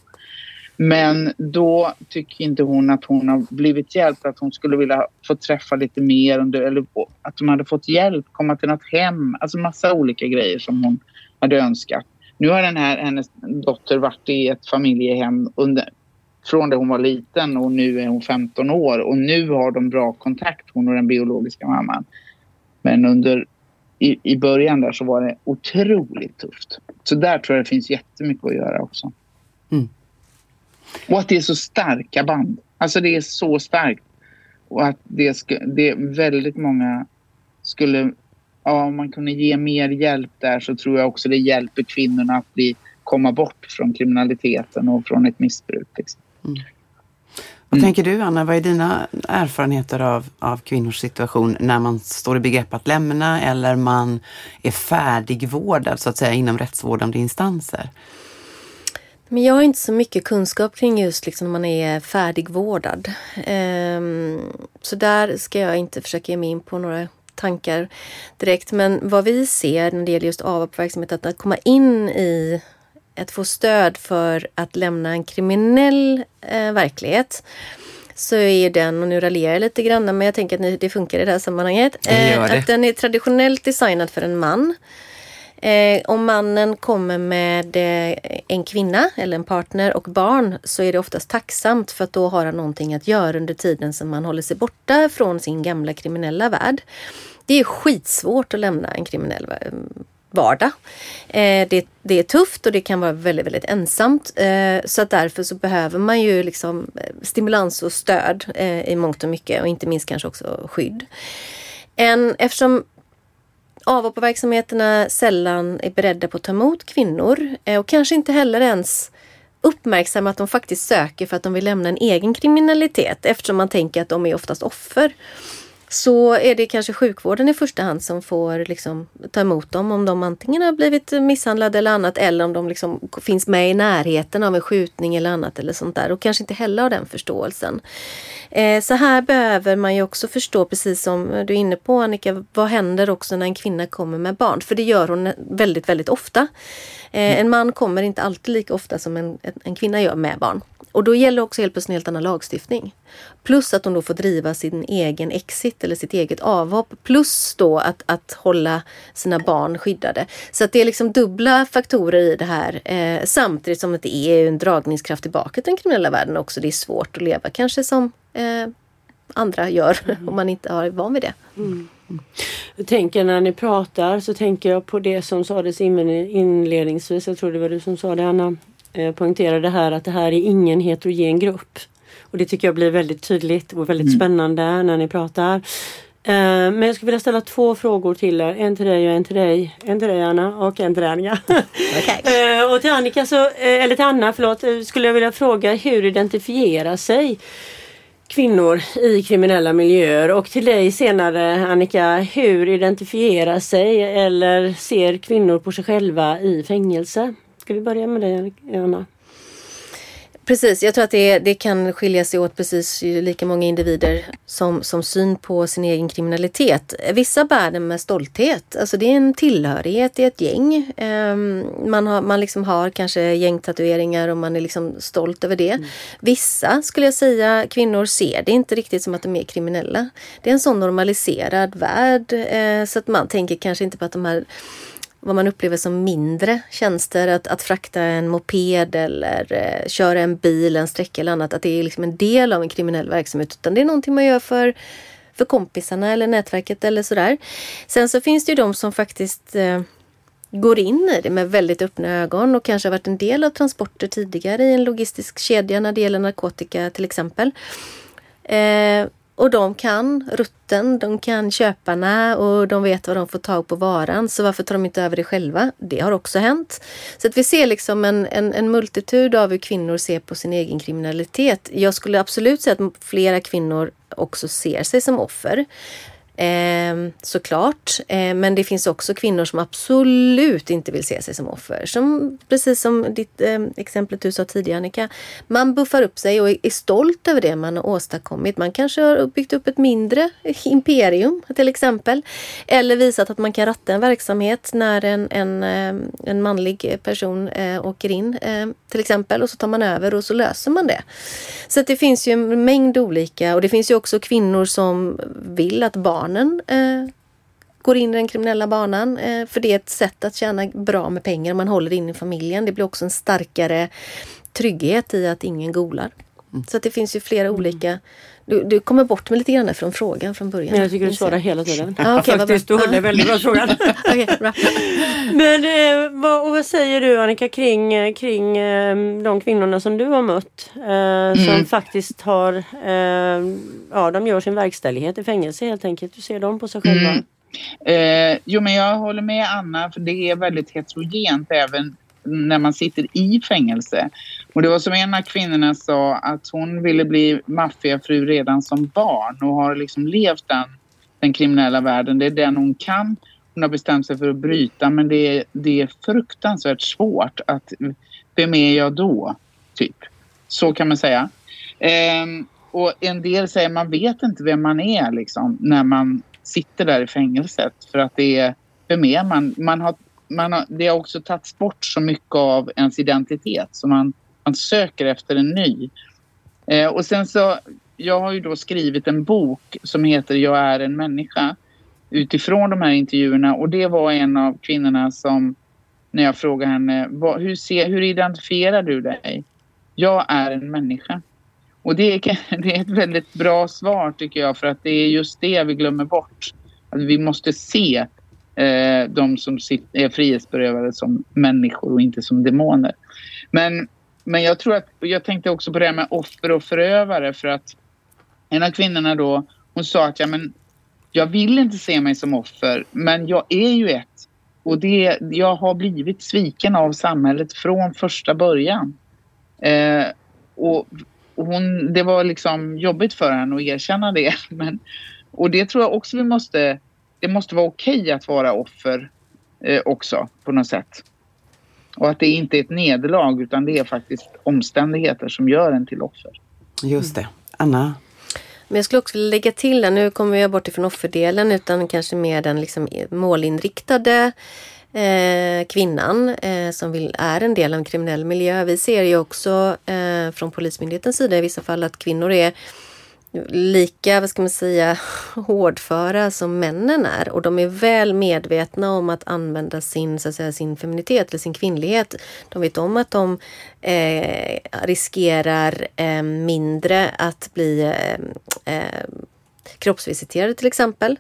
Men då tycker inte hon att hon har blivit hjälpt, att hon skulle vilja få träffa lite mer under, eller att de hade fått hjälp, komma till något hem, alltså massa olika grejer som hon hade önskat. Nu har den här, hennes dotter varit i ett familjehem under, från det hon var liten och nu är hon 15 år och nu har de bra kontakt, hon och den biologiska mamman. Men under, i, i början där så var det otroligt tufft. Så där tror jag det finns jättemycket att göra också. Mm. Och att det är så starka band. Alltså det är så starkt. Och att det, ska, det är väldigt många skulle... Ja, om man kunde ge mer hjälp där så tror jag också det hjälper kvinnorna att bli, komma bort från kriminaliteten och från ett missbruk. Liksom. Mm. Vad tänker du Anna, vad är dina erfarenheter av, av kvinnors situation när man står i begrepp att lämna eller man är färdigvårdad så att säga inom rättsvårdande instanser? Men jag har inte så mycket kunskap kring just liksom man är färdigvårdad. Um, så där ska jag inte försöka ge mig in på några tankar direkt. Men vad vi ser när det gäller just avhoppverksamhet, att, att komma in i att få stöd för att lämna en kriminell eh, verklighet så är den, och nu raljerar jag lite grann, men jag tänker att det funkar i det här sammanhanget. Eh, att den är traditionellt designad för en man. Eh, om mannen kommer med eh, en kvinna eller en partner och barn så är det oftast tacksamt för att då har han någonting att göra under tiden som man håller sig borta från sin gamla kriminella värld. Det är skitsvårt att lämna en kriminell vardag. Eh, det, det är tufft och det kan vara väldigt, väldigt ensamt. Eh, så att därför så behöver man ju liksom eh, stimulans och stöd eh, i mångt och mycket och inte minst kanske också skydd. En, eftersom avhopparverksamheterna sällan är beredda på att ta emot kvinnor eh, och kanske inte heller ens uppmärksamma att de faktiskt söker för att de vill lämna en egen kriminalitet eftersom man tänker att de är oftast offer så är det kanske sjukvården i första hand som får liksom ta emot dem om de antingen har blivit misshandlade eller annat eller om de liksom finns med i närheten av en skjutning eller annat eller sånt där och kanske inte heller har den förståelsen. Eh, så här behöver man ju också förstå, precis som du är inne på Annika, vad händer också när en kvinna kommer med barn? För det gör hon väldigt, väldigt ofta. Eh, en man kommer inte alltid lika ofta som en, en kvinna gör med barn. Och då gäller också helt plötsligt en helt annan lagstiftning. Plus att hon då får driva sin egen exit eller sitt eget avhopp. Plus då att, att hålla sina barn skyddade. Så att det är liksom dubbla faktorer i det här. Eh, samtidigt som det är en dragningskraft tillbaka till den kriminella världen också. Det är svårt att leva kanske som eh, andra gör mm. om man inte har van vid det. Mm. Jag tänker när ni pratar så tänker jag på det som sades inledningsvis. Jag tror det var du som sa det Anna eh, poängterade här att det här är ingen heterogen grupp. Och det tycker jag blir väldigt tydligt och väldigt mm. spännande när ni pratar. Eh, men jag skulle vilja ställa två frågor till er. En till dig och en till dig. En till dig Anna och en till Annika. <laughs> Okay. <laughs> eh, och till Annika, så, eller till Anna förlåt, skulle jag vilja fråga hur identifierar sig kvinnor i kriminella miljöer och till dig senare Annika, hur identifierar sig eller ser kvinnor på sig själva i fängelse? Ska vi börja med dig Anna? Precis, jag tror att det, det kan skilja sig åt precis lika många individer som, som syn på sin egen kriminalitet. Vissa bär den med stolthet, alltså det är en tillhörighet i ett gäng. Um, man har, man liksom har kanske gängtatueringar och man är liksom stolt över det. Mm. Vissa, skulle jag säga, kvinnor ser det inte riktigt som att de är kriminella. Det är en sån normaliserad värld uh, så att man tänker kanske inte på att de här vad man upplever som mindre tjänster. Att, att frakta en moped eller eh, köra en bil en sträcka eller annat. Att det är liksom en del av en kriminell verksamhet. Utan det är någonting man gör för, för kompisarna eller nätverket eller sådär. Sen så finns det ju de som faktiskt eh, går in i det med väldigt öppna ögon och kanske har varit en del av transporter tidigare i en logistisk kedja när det gäller narkotika till exempel. Eh, och de kan rutten, de kan köparna och de vet vad de får tag på varan. Så varför tar de inte över det själva? Det har också hänt. Så att vi ser liksom en, en, en multitud av hur kvinnor ser på sin egen kriminalitet. Jag skulle absolut säga att flera kvinnor också ser sig som offer. Eh, såklart. Eh, men det finns också kvinnor som absolut inte vill se sig som offer. Som, precis som ditt eh, exempel du sa tidigare Annika. Man buffar upp sig och är stolt över det man har åstadkommit. Man kanske har byggt upp ett mindre imperium till exempel. Eller visat att man kan ratta en verksamhet när en, en, ehm, en manlig person eh, åker in ehm, till exempel. Och så tar man över och så löser man det. Så det finns ju en mängd olika och det finns ju också kvinnor som vill att barn barnen eh, går in i den kriminella banan. Eh, för det är ett sätt att tjäna bra med pengar. Man håller in i familjen. Det blir också en starkare trygghet i att ingen golar. Mm. Så att det finns ju flera olika du, du kommer bort med lite grann från frågan från början. Jag tycker du svarar hela tiden. Ah, okay, Faktiskt, du håller väldigt bra frågan. <laughs> okay, bra. Men eh, vad, vad, säger du Annika kring, eh, kring eh, de kvinnorna som du har mött? Eh, mm. Som faktiskt har, eh, ja de gör sin verkställighet i fängelse helt enkelt. Hur ser de på sig själva? Mm. Eh, jo men jag håller med Anna för det är väldigt heterogent även när man sitter i fängelse. Och det var som en av kvinnorna sa att hon ville bli maffiafru redan som barn och har liksom levt den, den kriminella världen. Det är den hon kan. Hon har bestämt sig för att bryta men det är, det är fruktansvärt svårt att vem är jag då? Typ. Så kan man säga. Ehm, och en del säger man vet inte vem man är liksom när man sitter där i fängelset för att det är vem är man? Man har man har, det har också tagits bort så mycket av ens identitet så man, man söker efter en ny. Eh, och sen så, jag har ju då skrivit en bok som heter Jag är en människa utifrån de här intervjuerna och det var en av kvinnorna som när jag frågade henne vad, hur, ser, hur identifierar du dig? Jag är en människa. Och det är, <laughs> det är ett väldigt bra svar tycker jag för att det är just det vi glömmer bort. Att vi måste se eh, de som sitter, är frihetsberövade som människor och inte som demoner. Men, men jag tror att, jag tänkte också på det här med offer och förövare för att en av kvinnorna då, hon sa att ja, men, jag vill inte se mig som offer men jag är ju ett. Och det, jag har blivit sviken av samhället från första början. Eh, och, hon, det var liksom jobbigt för henne att erkänna det. <laughs> Men, och det tror jag också vi måste... Det måste vara okej att vara offer eh, också på något sätt. Och att det inte är ett nederlag utan det är faktiskt omständigheter som gör en till offer. Just det. Anna? Men jag skulle också vilja lägga till, där, nu kommer jag bort ifrån offerdelen utan kanske mer den liksom målinriktade eh, kvinnan eh, som vill, är en del av en kriminell miljö. Vi ser ju också eh, från Polismyndighetens sida i vissa fall att kvinnor är lika, vad ska man säga, <laughs> hårdföra som männen är. Och de är väl medvetna om att använda sin, så att säga, sin feminitet eller sin kvinnlighet. De vet om att de eh, riskerar eh, mindre att bli eh, eh kroppsvisiterade till exempel.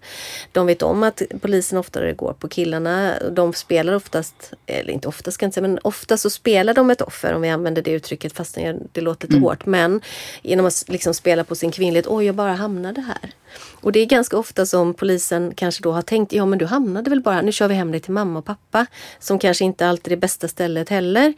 De vet om att polisen oftare går på killarna. De spelar oftast, eller inte oftast ska jag inte säga, men ofta så spelar de ett offer om vi använder det uttrycket fast det låter lite mm. hårt. Men genom att liksom spela på sin kvinnlighet, oj jag bara hamnade här. Och det är ganska ofta som polisen kanske då har tänkt, ja men du hamnade väl bara, nu kör vi hem dig till mamma och pappa. Som kanske inte alltid är det bästa stället heller.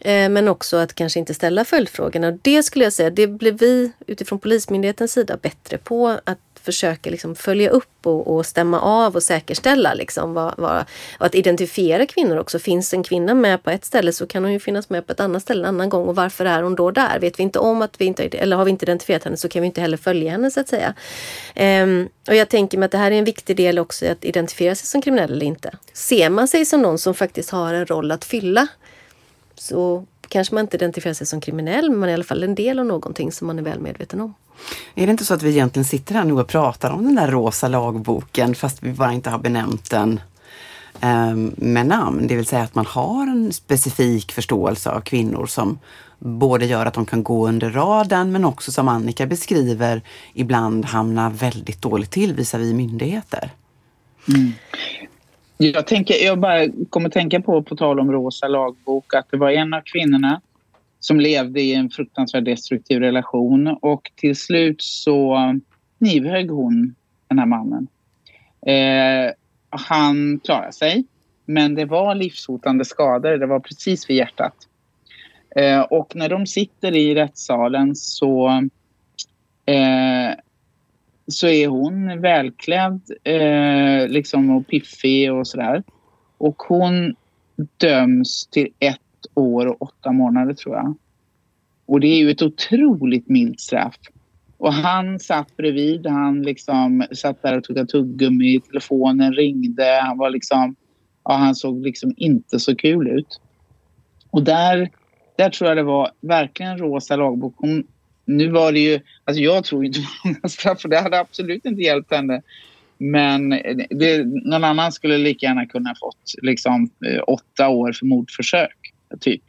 Eh, men också att kanske inte ställa följdfrågorna. Det skulle jag säga, det blir vi utifrån Polismyndighetens sida bättre på. Att försöka liksom följa upp och, och stämma av och säkerställa. Liksom vad, vad, och att identifiera kvinnor också. Finns en kvinna med på ett ställe så kan hon ju finnas med på ett annat ställe en annan gång. Och varför är hon då där? Vet vi inte om att vi inte, eller har vi inte identifierat henne så kan vi inte heller följa henne så att säga. Um, och jag tänker mig att det här är en viktig del också att identifiera sig som kriminell eller inte. Ser man sig som någon som faktiskt har en roll att fylla så kanske man inte identifierar sig som kriminell men man är i alla fall en del av någonting som man är väl medveten om. Är det inte så att vi egentligen sitter här nu och pratar om den där rosa lagboken fast vi bara inte har benämnt den eh, med namn? Det vill säga att man har en specifik förståelse av kvinnor som både gör att de kan gå under radarn men också som Annika beskriver ibland hamna väldigt dåligt till visavi myndigheter. Mm. Jag, tänker, jag bara kommer tänka på, på tal om rosa lagbok, att det var en av kvinnorna som levde i en fruktansvärt destruktiv relation och till slut så knivhögg hon den här mannen. Eh, han klarade sig, men det var livshotande skador. Det var precis vid hjärtat. Eh, och när de sitter i rättssalen så, eh, så är hon välklädd eh, liksom och piffig och sådär. Och hon döms till ett år och åtta månader tror jag. Och det är ju ett otroligt milt straff. Och han satt bredvid, han liksom satt där och tog tuggummi, telefonen ringde, han var liksom, ja han såg liksom inte så kul ut. Och där, där tror jag det var verkligen rosa lagbok. Hon, nu var det ju, alltså jag tror inte på <laughs> många straff för det hade absolut inte hjälpt henne. Men det, någon annan skulle lika gärna kunna fått liksom eh, åtta år för mordförsök typ.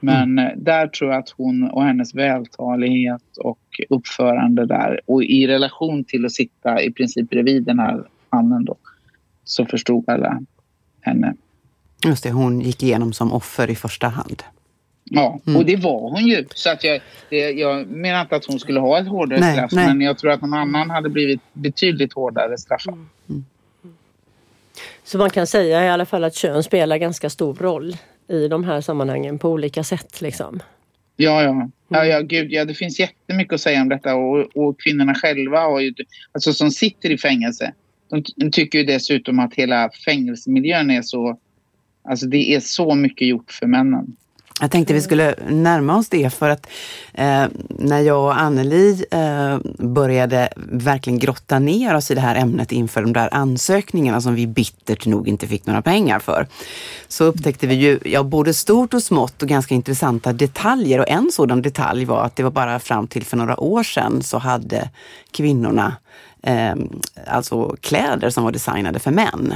Men mm. där tror jag att hon och hennes vältalighet och uppförande där och i relation till att sitta i princip bredvid den här mannen då så förstod alla henne. Just det, hon gick igenom som offer i första hand. Ja, mm. och det var hon ju. Så att jag, jag menar inte att hon skulle ha ett hårdare nej, straff nej. men jag tror att någon annan hade blivit betydligt hårdare straffad. Mm. mm. Så man kan säga i alla fall att kön spelar ganska stor roll i de här sammanhangen på olika sätt. Liksom. Ja, ja. Ja, ja, gud, ja, det finns jättemycket att säga om detta och, och kvinnorna själva har ju, alltså, som sitter i fängelse. De, de tycker ju dessutom att hela fängelsemiljön är så... Alltså det är så mycket gjort för männen. Jag tänkte vi skulle närma oss det för att eh, när jag och Anneli eh, började verkligen grotta ner oss i det här ämnet inför de där ansökningarna som vi bittert nog inte fick några pengar för, så upptäckte vi ju ja, både stort och smått och ganska intressanta detaljer. Och en sådan detalj var att det var bara fram till för några år sedan så hade kvinnorna eh, alltså kläder som var designade för män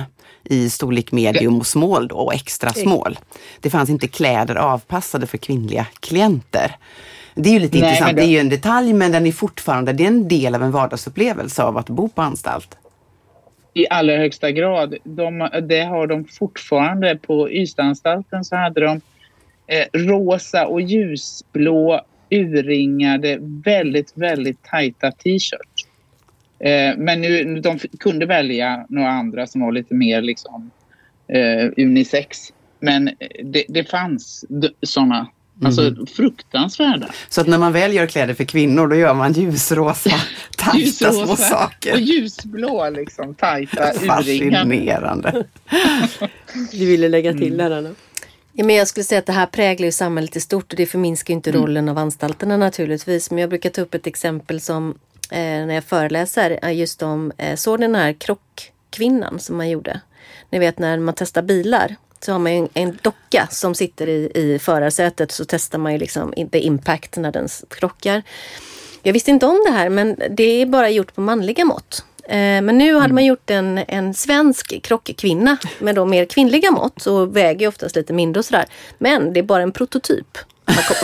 i storlek medium och small då, och extra small. Det fanns inte kläder avpassade för kvinnliga klienter. Det är ju lite Nej, intressant. Det... det är ju en detalj men den är fortfarande det är en del av en vardagsupplevelse av att bo på anstalt. I allra högsta grad. De, det har de fortfarande. På Ystadanstalten så hade de eh, rosa och ljusblå urringade, väldigt, väldigt tajta t-shirts. Eh, men nu, de kunde välja några andra som var lite mer liksom eh, unisex. Men det, det fanns sådana Alltså mm. fruktansvärda. Så att när man väl gör kläder för kvinnor då gör man ljusrosa, <laughs> tajta ljusrosa små saker. Och ljusblå liksom, tajta <laughs> Fascinerande. <laughs> du ville lägga till mm. där Ja, men jag skulle säga att det här präglar ju samhället i stort och det förminskar inte mm. rollen av anstalterna naturligtvis. Men jag brukar ta upp ett exempel som eh, när jag föreläser just om, eh, såg den här krockkvinnan som man gjorde? Ni vet när man testar bilar så har man en, en docka som sitter i, i förarsätet så testar man ju liksom the impact när den krockar. Jag visste inte om det här men det är bara gjort på manliga mått. Eh, men nu hade man mm. gjort en, en svensk krockkvinna med då mer kvinnliga mått och väger oftast lite mindre och sådär. Men det är bara en prototyp.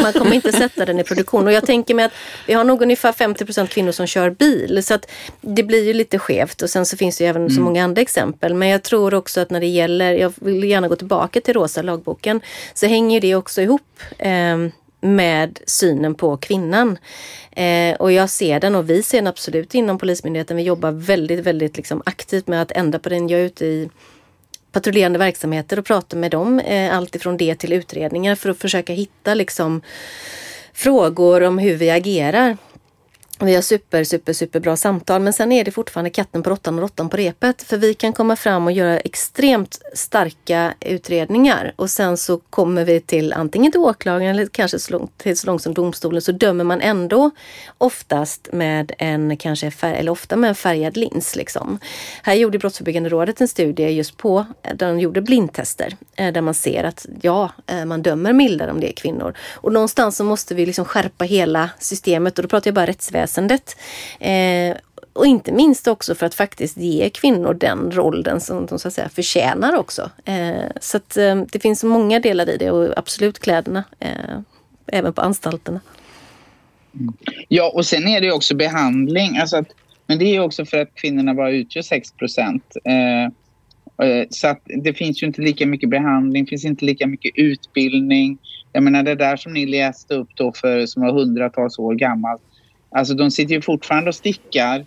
Man, kommer inte sätta den i produktion. Och jag tänker mig att vi har nog ungefär 50 kvinnor som kör bil. Så att det blir ju lite skevt. Och sen så finns det ju även mm. så många andra exempel. Men jag tror också att när det gäller, jag vill gärna gå tillbaka till rosa lagboken, så hänger det också ihop eh, med synen på kvinnan. Eh, och jag ser den och vi ser den absolut inom Polismyndigheten. Vi jobbar väldigt, väldigt liksom aktivt med att ändra på den. Jag är ute i patrullerande verksamheter och prata med dem, eh, allt ifrån det till utredningar för att försöka hitta liksom frågor om hur vi agerar. Vi har super, super, super bra samtal men sen är det fortfarande katten på råttan och råttan på repet. För vi kan komma fram och göra extremt starka utredningar och sen så kommer vi till antingen till åklagaren eller kanske så långt, till så långt som domstolen så dömer man ändå oftast med en kanske färg, eller ofta med en färgad lins. Liksom. Här gjorde Brottsförebyggande rådet en studie just på, eh, där de gjorde blindtester eh, där man ser att ja, eh, man dömer mildare om det är kvinnor. Och någonstans så måste vi liksom skärpa hela systemet och då pratar jag bara rättsväsendet rättsväsendet. Eh, och inte minst också för att faktiskt ge kvinnor den rollen som de så att säga förtjänar också. Eh, så att eh, det finns många delar i det och absolut kläderna, eh, även på anstalterna. Ja, och sen är det också behandling. Alltså att, men det är också för att kvinnorna bara utgör 6 procent. Eh, eh, så att det finns ju inte lika mycket behandling, finns inte lika mycket utbildning. Jag menar det där som ni läste upp då för, som var hundratals år gammalt. Alltså de sitter ju fortfarande och stickar.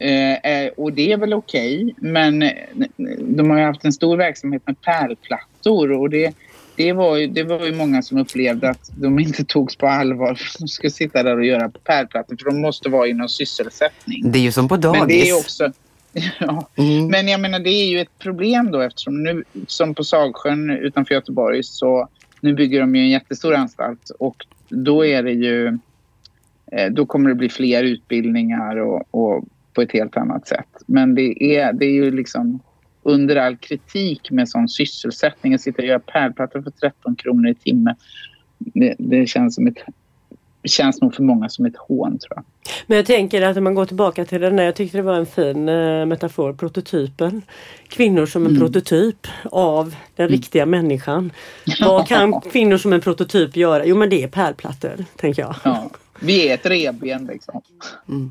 Eh, eh, och det är väl okej. Okay, men eh, de har ju haft en stor verksamhet med pärlplattor. Och det, det, var ju, det var ju många som upplevde att de inte togs på allvar. För de skulle sitta där och göra pärlplattor. För de måste vara i någon sysselsättning. Det är ju som på dagis. Men det är också... <laughs> Ja. Mm. Men jag menar det är ju ett problem då eftersom nu som på Sagsjön utanför Göteborg så nu bygger de ju en jättestor anstalt och då är det ju då kommer det bli fler utbildningar och, och, på ett helt annat sätt. Men det är, det är ju liksom under all kritik med sån sysselsättning. Att sitta och göra pärlplattor för 13 kronor i timmen. Det, det känns som ett känns nog för många som ett hån tror jag. Men jag tänker att om man går tillbaka till den där, jag tyckte det var en fin eh, metafor, prototypen. Kvinnor som en mm. prototyp av den mm. riktiga människan. <laughs> Vad kan kvinnor som en prototyp göra? Jo men det är pärlplattor, tänker jag. Ja. Vi är ett revben liksom. Mm.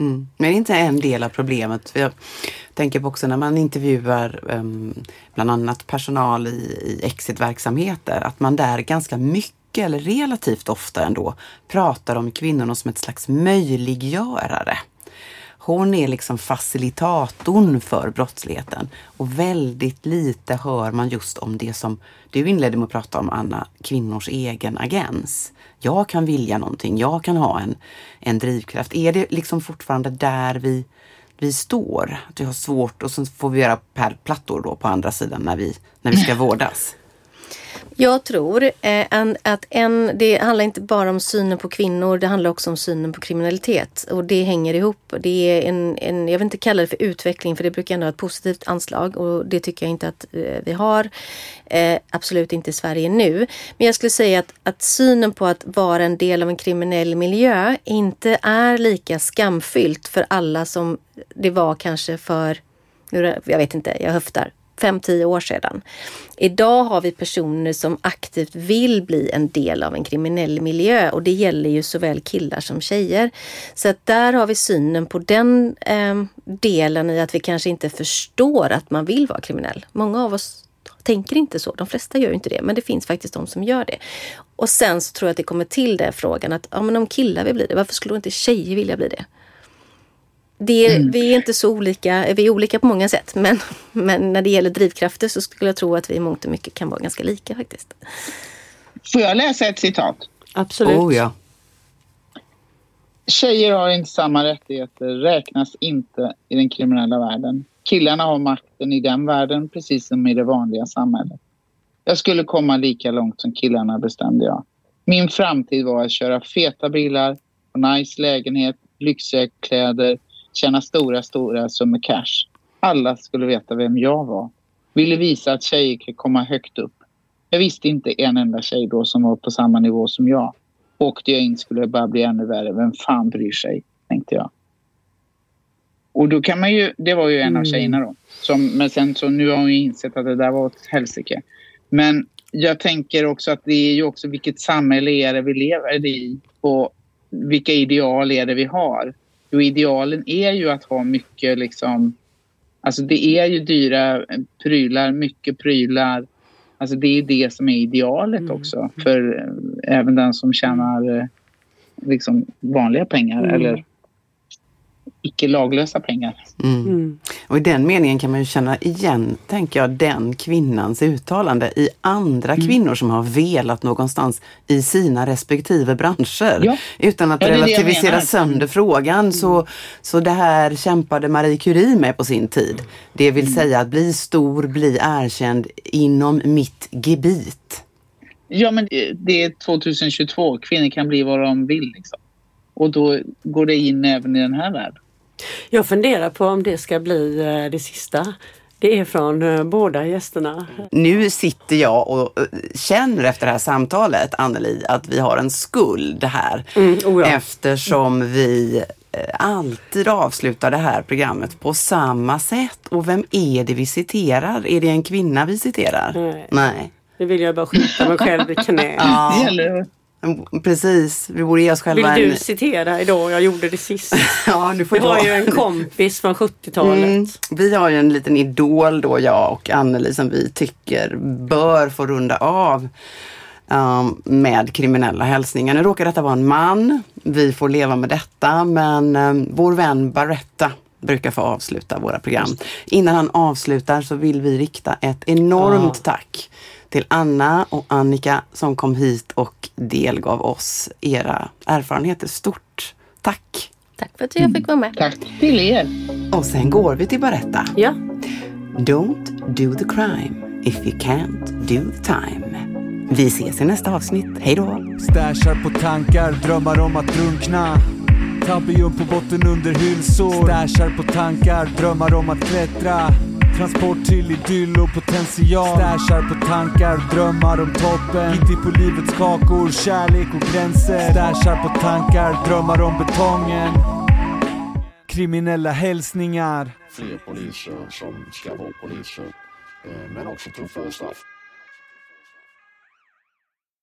Mm. Men inte en del av problemet. Jag tänker på också när man intervjuar um, bland annat personal i, i exitverksamheter, att man där ganska mycket eller relativt ofta ändå pratar om kvinnorna som ett slags möjliggörare. Hon är liksom facilitatorn för brottsligheten och väldigt lite hör man just om det som du inledde med att prata om, Anna, kvinnors egen agens. Jag kan vilja någonting, jag kan ha en, en drivkraft. Är det liksom fortfarande där vi, vi står? Att vi har svårt och så får vi göra pärlplattor då på andra sidan när vi, när vi ska <laughs> vårdas? Jag tror eh, att en, det handlar inte bara om synen på kvinnor, det handlar också om synen på kriminalitet. Och det hänger ihop. Det är en, en jag vill inte kalla det för utveckling, för det brukar ändå ha ett positivt anslag och det tycker jag inte att eh, vi har. Eh, absolut inte i Sverige nu. Men jag skulle säga att, att synen på att vara en del av en kriminell miljö inte är lika skamfyllt för alla som det var kanske för, jag vet inte, jag höftar, 5-10 år sedan. Idag har vi personer som aktivt vill bli en del av en kriminell miljö och det gäller ju såväl killar som tjejer. Så att där har vi synen på den eh, delen i att vi kanske inte förstår att man vill vara kriminell. Många av oss tänker inte så. De flesta gör inte det, men det finns faktiskt de som gör det. Och sen så tror jag att det kommer till den frågan att ja, men om killar vill bli det, varför skulle inte tjejer vilja bli det? Det mm. Vi är inte så olika, vi är olika på många sätt, men, men när det gäller drivkrafter så skulle jag tro att vi i mångt och mycket kan vara ganska lika faktiskt. Får jag läsa ett citat? Absolut. Oh, ja. Tjejer har inte samma rättigheter, räknas inte i den kriminella världen. Killarna har makten i den världen precis som i det vanliga samhället. Jag skulle komma lika långt som killarna bestämde jag. Min framtid var att köra feta bilar, nice lägenhet, lyxiga kläder, tjäna stora, stora summor cash. Alla skulle veta vem jag var. Ville visa att tjejer kan komma högt upp. Jag visste inte en enda tjej då som var på samma nivå som jag. Åkte jag in skulle det bara bli ännu värre. Vem fan bryr sig? Tänkte jag. Och då kan man ju, det var ju en av mm. tjejerna då. Som, men sen så nu har hon ju insett att det där var ett helsike. Men jag tänker också att det är ju också vilket samhälle är det vi lever i och vilka ideal är det vi har. Jo, idealen är ju att ha mycket liksom... Alltså det är ju dyra prylar, mycket prylar. Alltså det är det som är idealet mm. också för eh, även den som tjänar eh, liksom vanliga pengar mm. eller icke laglösa pengar. Mm. Mm. Och i den meningen kan man ju känna igen, tänker jag, den kvinnans uttalande i andra mm. kvinnor som har velat någonstans i sina respektive branscher. Ja. Utan att ja, relativisera sönder frågan. Mm. Så, så det här kämpade Marie Curie med på sin tid. Det vill mm. säga att bli stor, bli erkänd inom mitt gebit. Ja men det är 2022, kvinnor kan bli vad de vill. Liksom. Och då går det in även i den här världen. Jag funderar på om det ska bli eh, det sista. Det är från eh, båda gästerna. Nu sitter jag och eh, känner efter det här samtalet, Anneli, att vi har en skuld här. Mm, oh ja. Eftersom vi alltid avslutar det här programmet på samma sätt. Och vem är det vi citerar? Är det en kvinna vi citerar? Nej. Nej. Nu vill jag bara skjuta mig själv i knä. Ja. Precis, vi borde ge oss själva Vill du en... citera idag? Jag gjorde det sist. <laughs> ja, nu får det var ju en kompis från 70-talet. Mm, vi har ju en liten idol då, jag och Anneli, som vi tycker bör få runda av um, med kriminella hälsningar. Nu råkar detta vara en man. Vi får leva med detta, men um, vår vän Barretta brukar få avsluta våra program. Innan han avslutar så vill vi rikta ett enormt ja. tack till Anna och Annika som kom hit och delgav oss era erfarenheter. Stort tack! Tack för att jag fick vara med. Tack till er! Och sen går vi till Berätta. Ja. Don't do the crime if you can't do the time. Vi ses i nästa avsnitt. Hej då! Stashar på tankar, drömmar om att drunkna. Tabium på botten under hylsor. Stashar på tankar, drömmar om att klättra. Transport till idyll och potential. Stashar på tankar, drömmar om toppen. Gitti på livets kakor, kärlek och gränser. Stashar på tankar, drömmar om betongen. Kriminella hälsningar. Fler poliser som ska vara poliser eh, men också tuffare straff.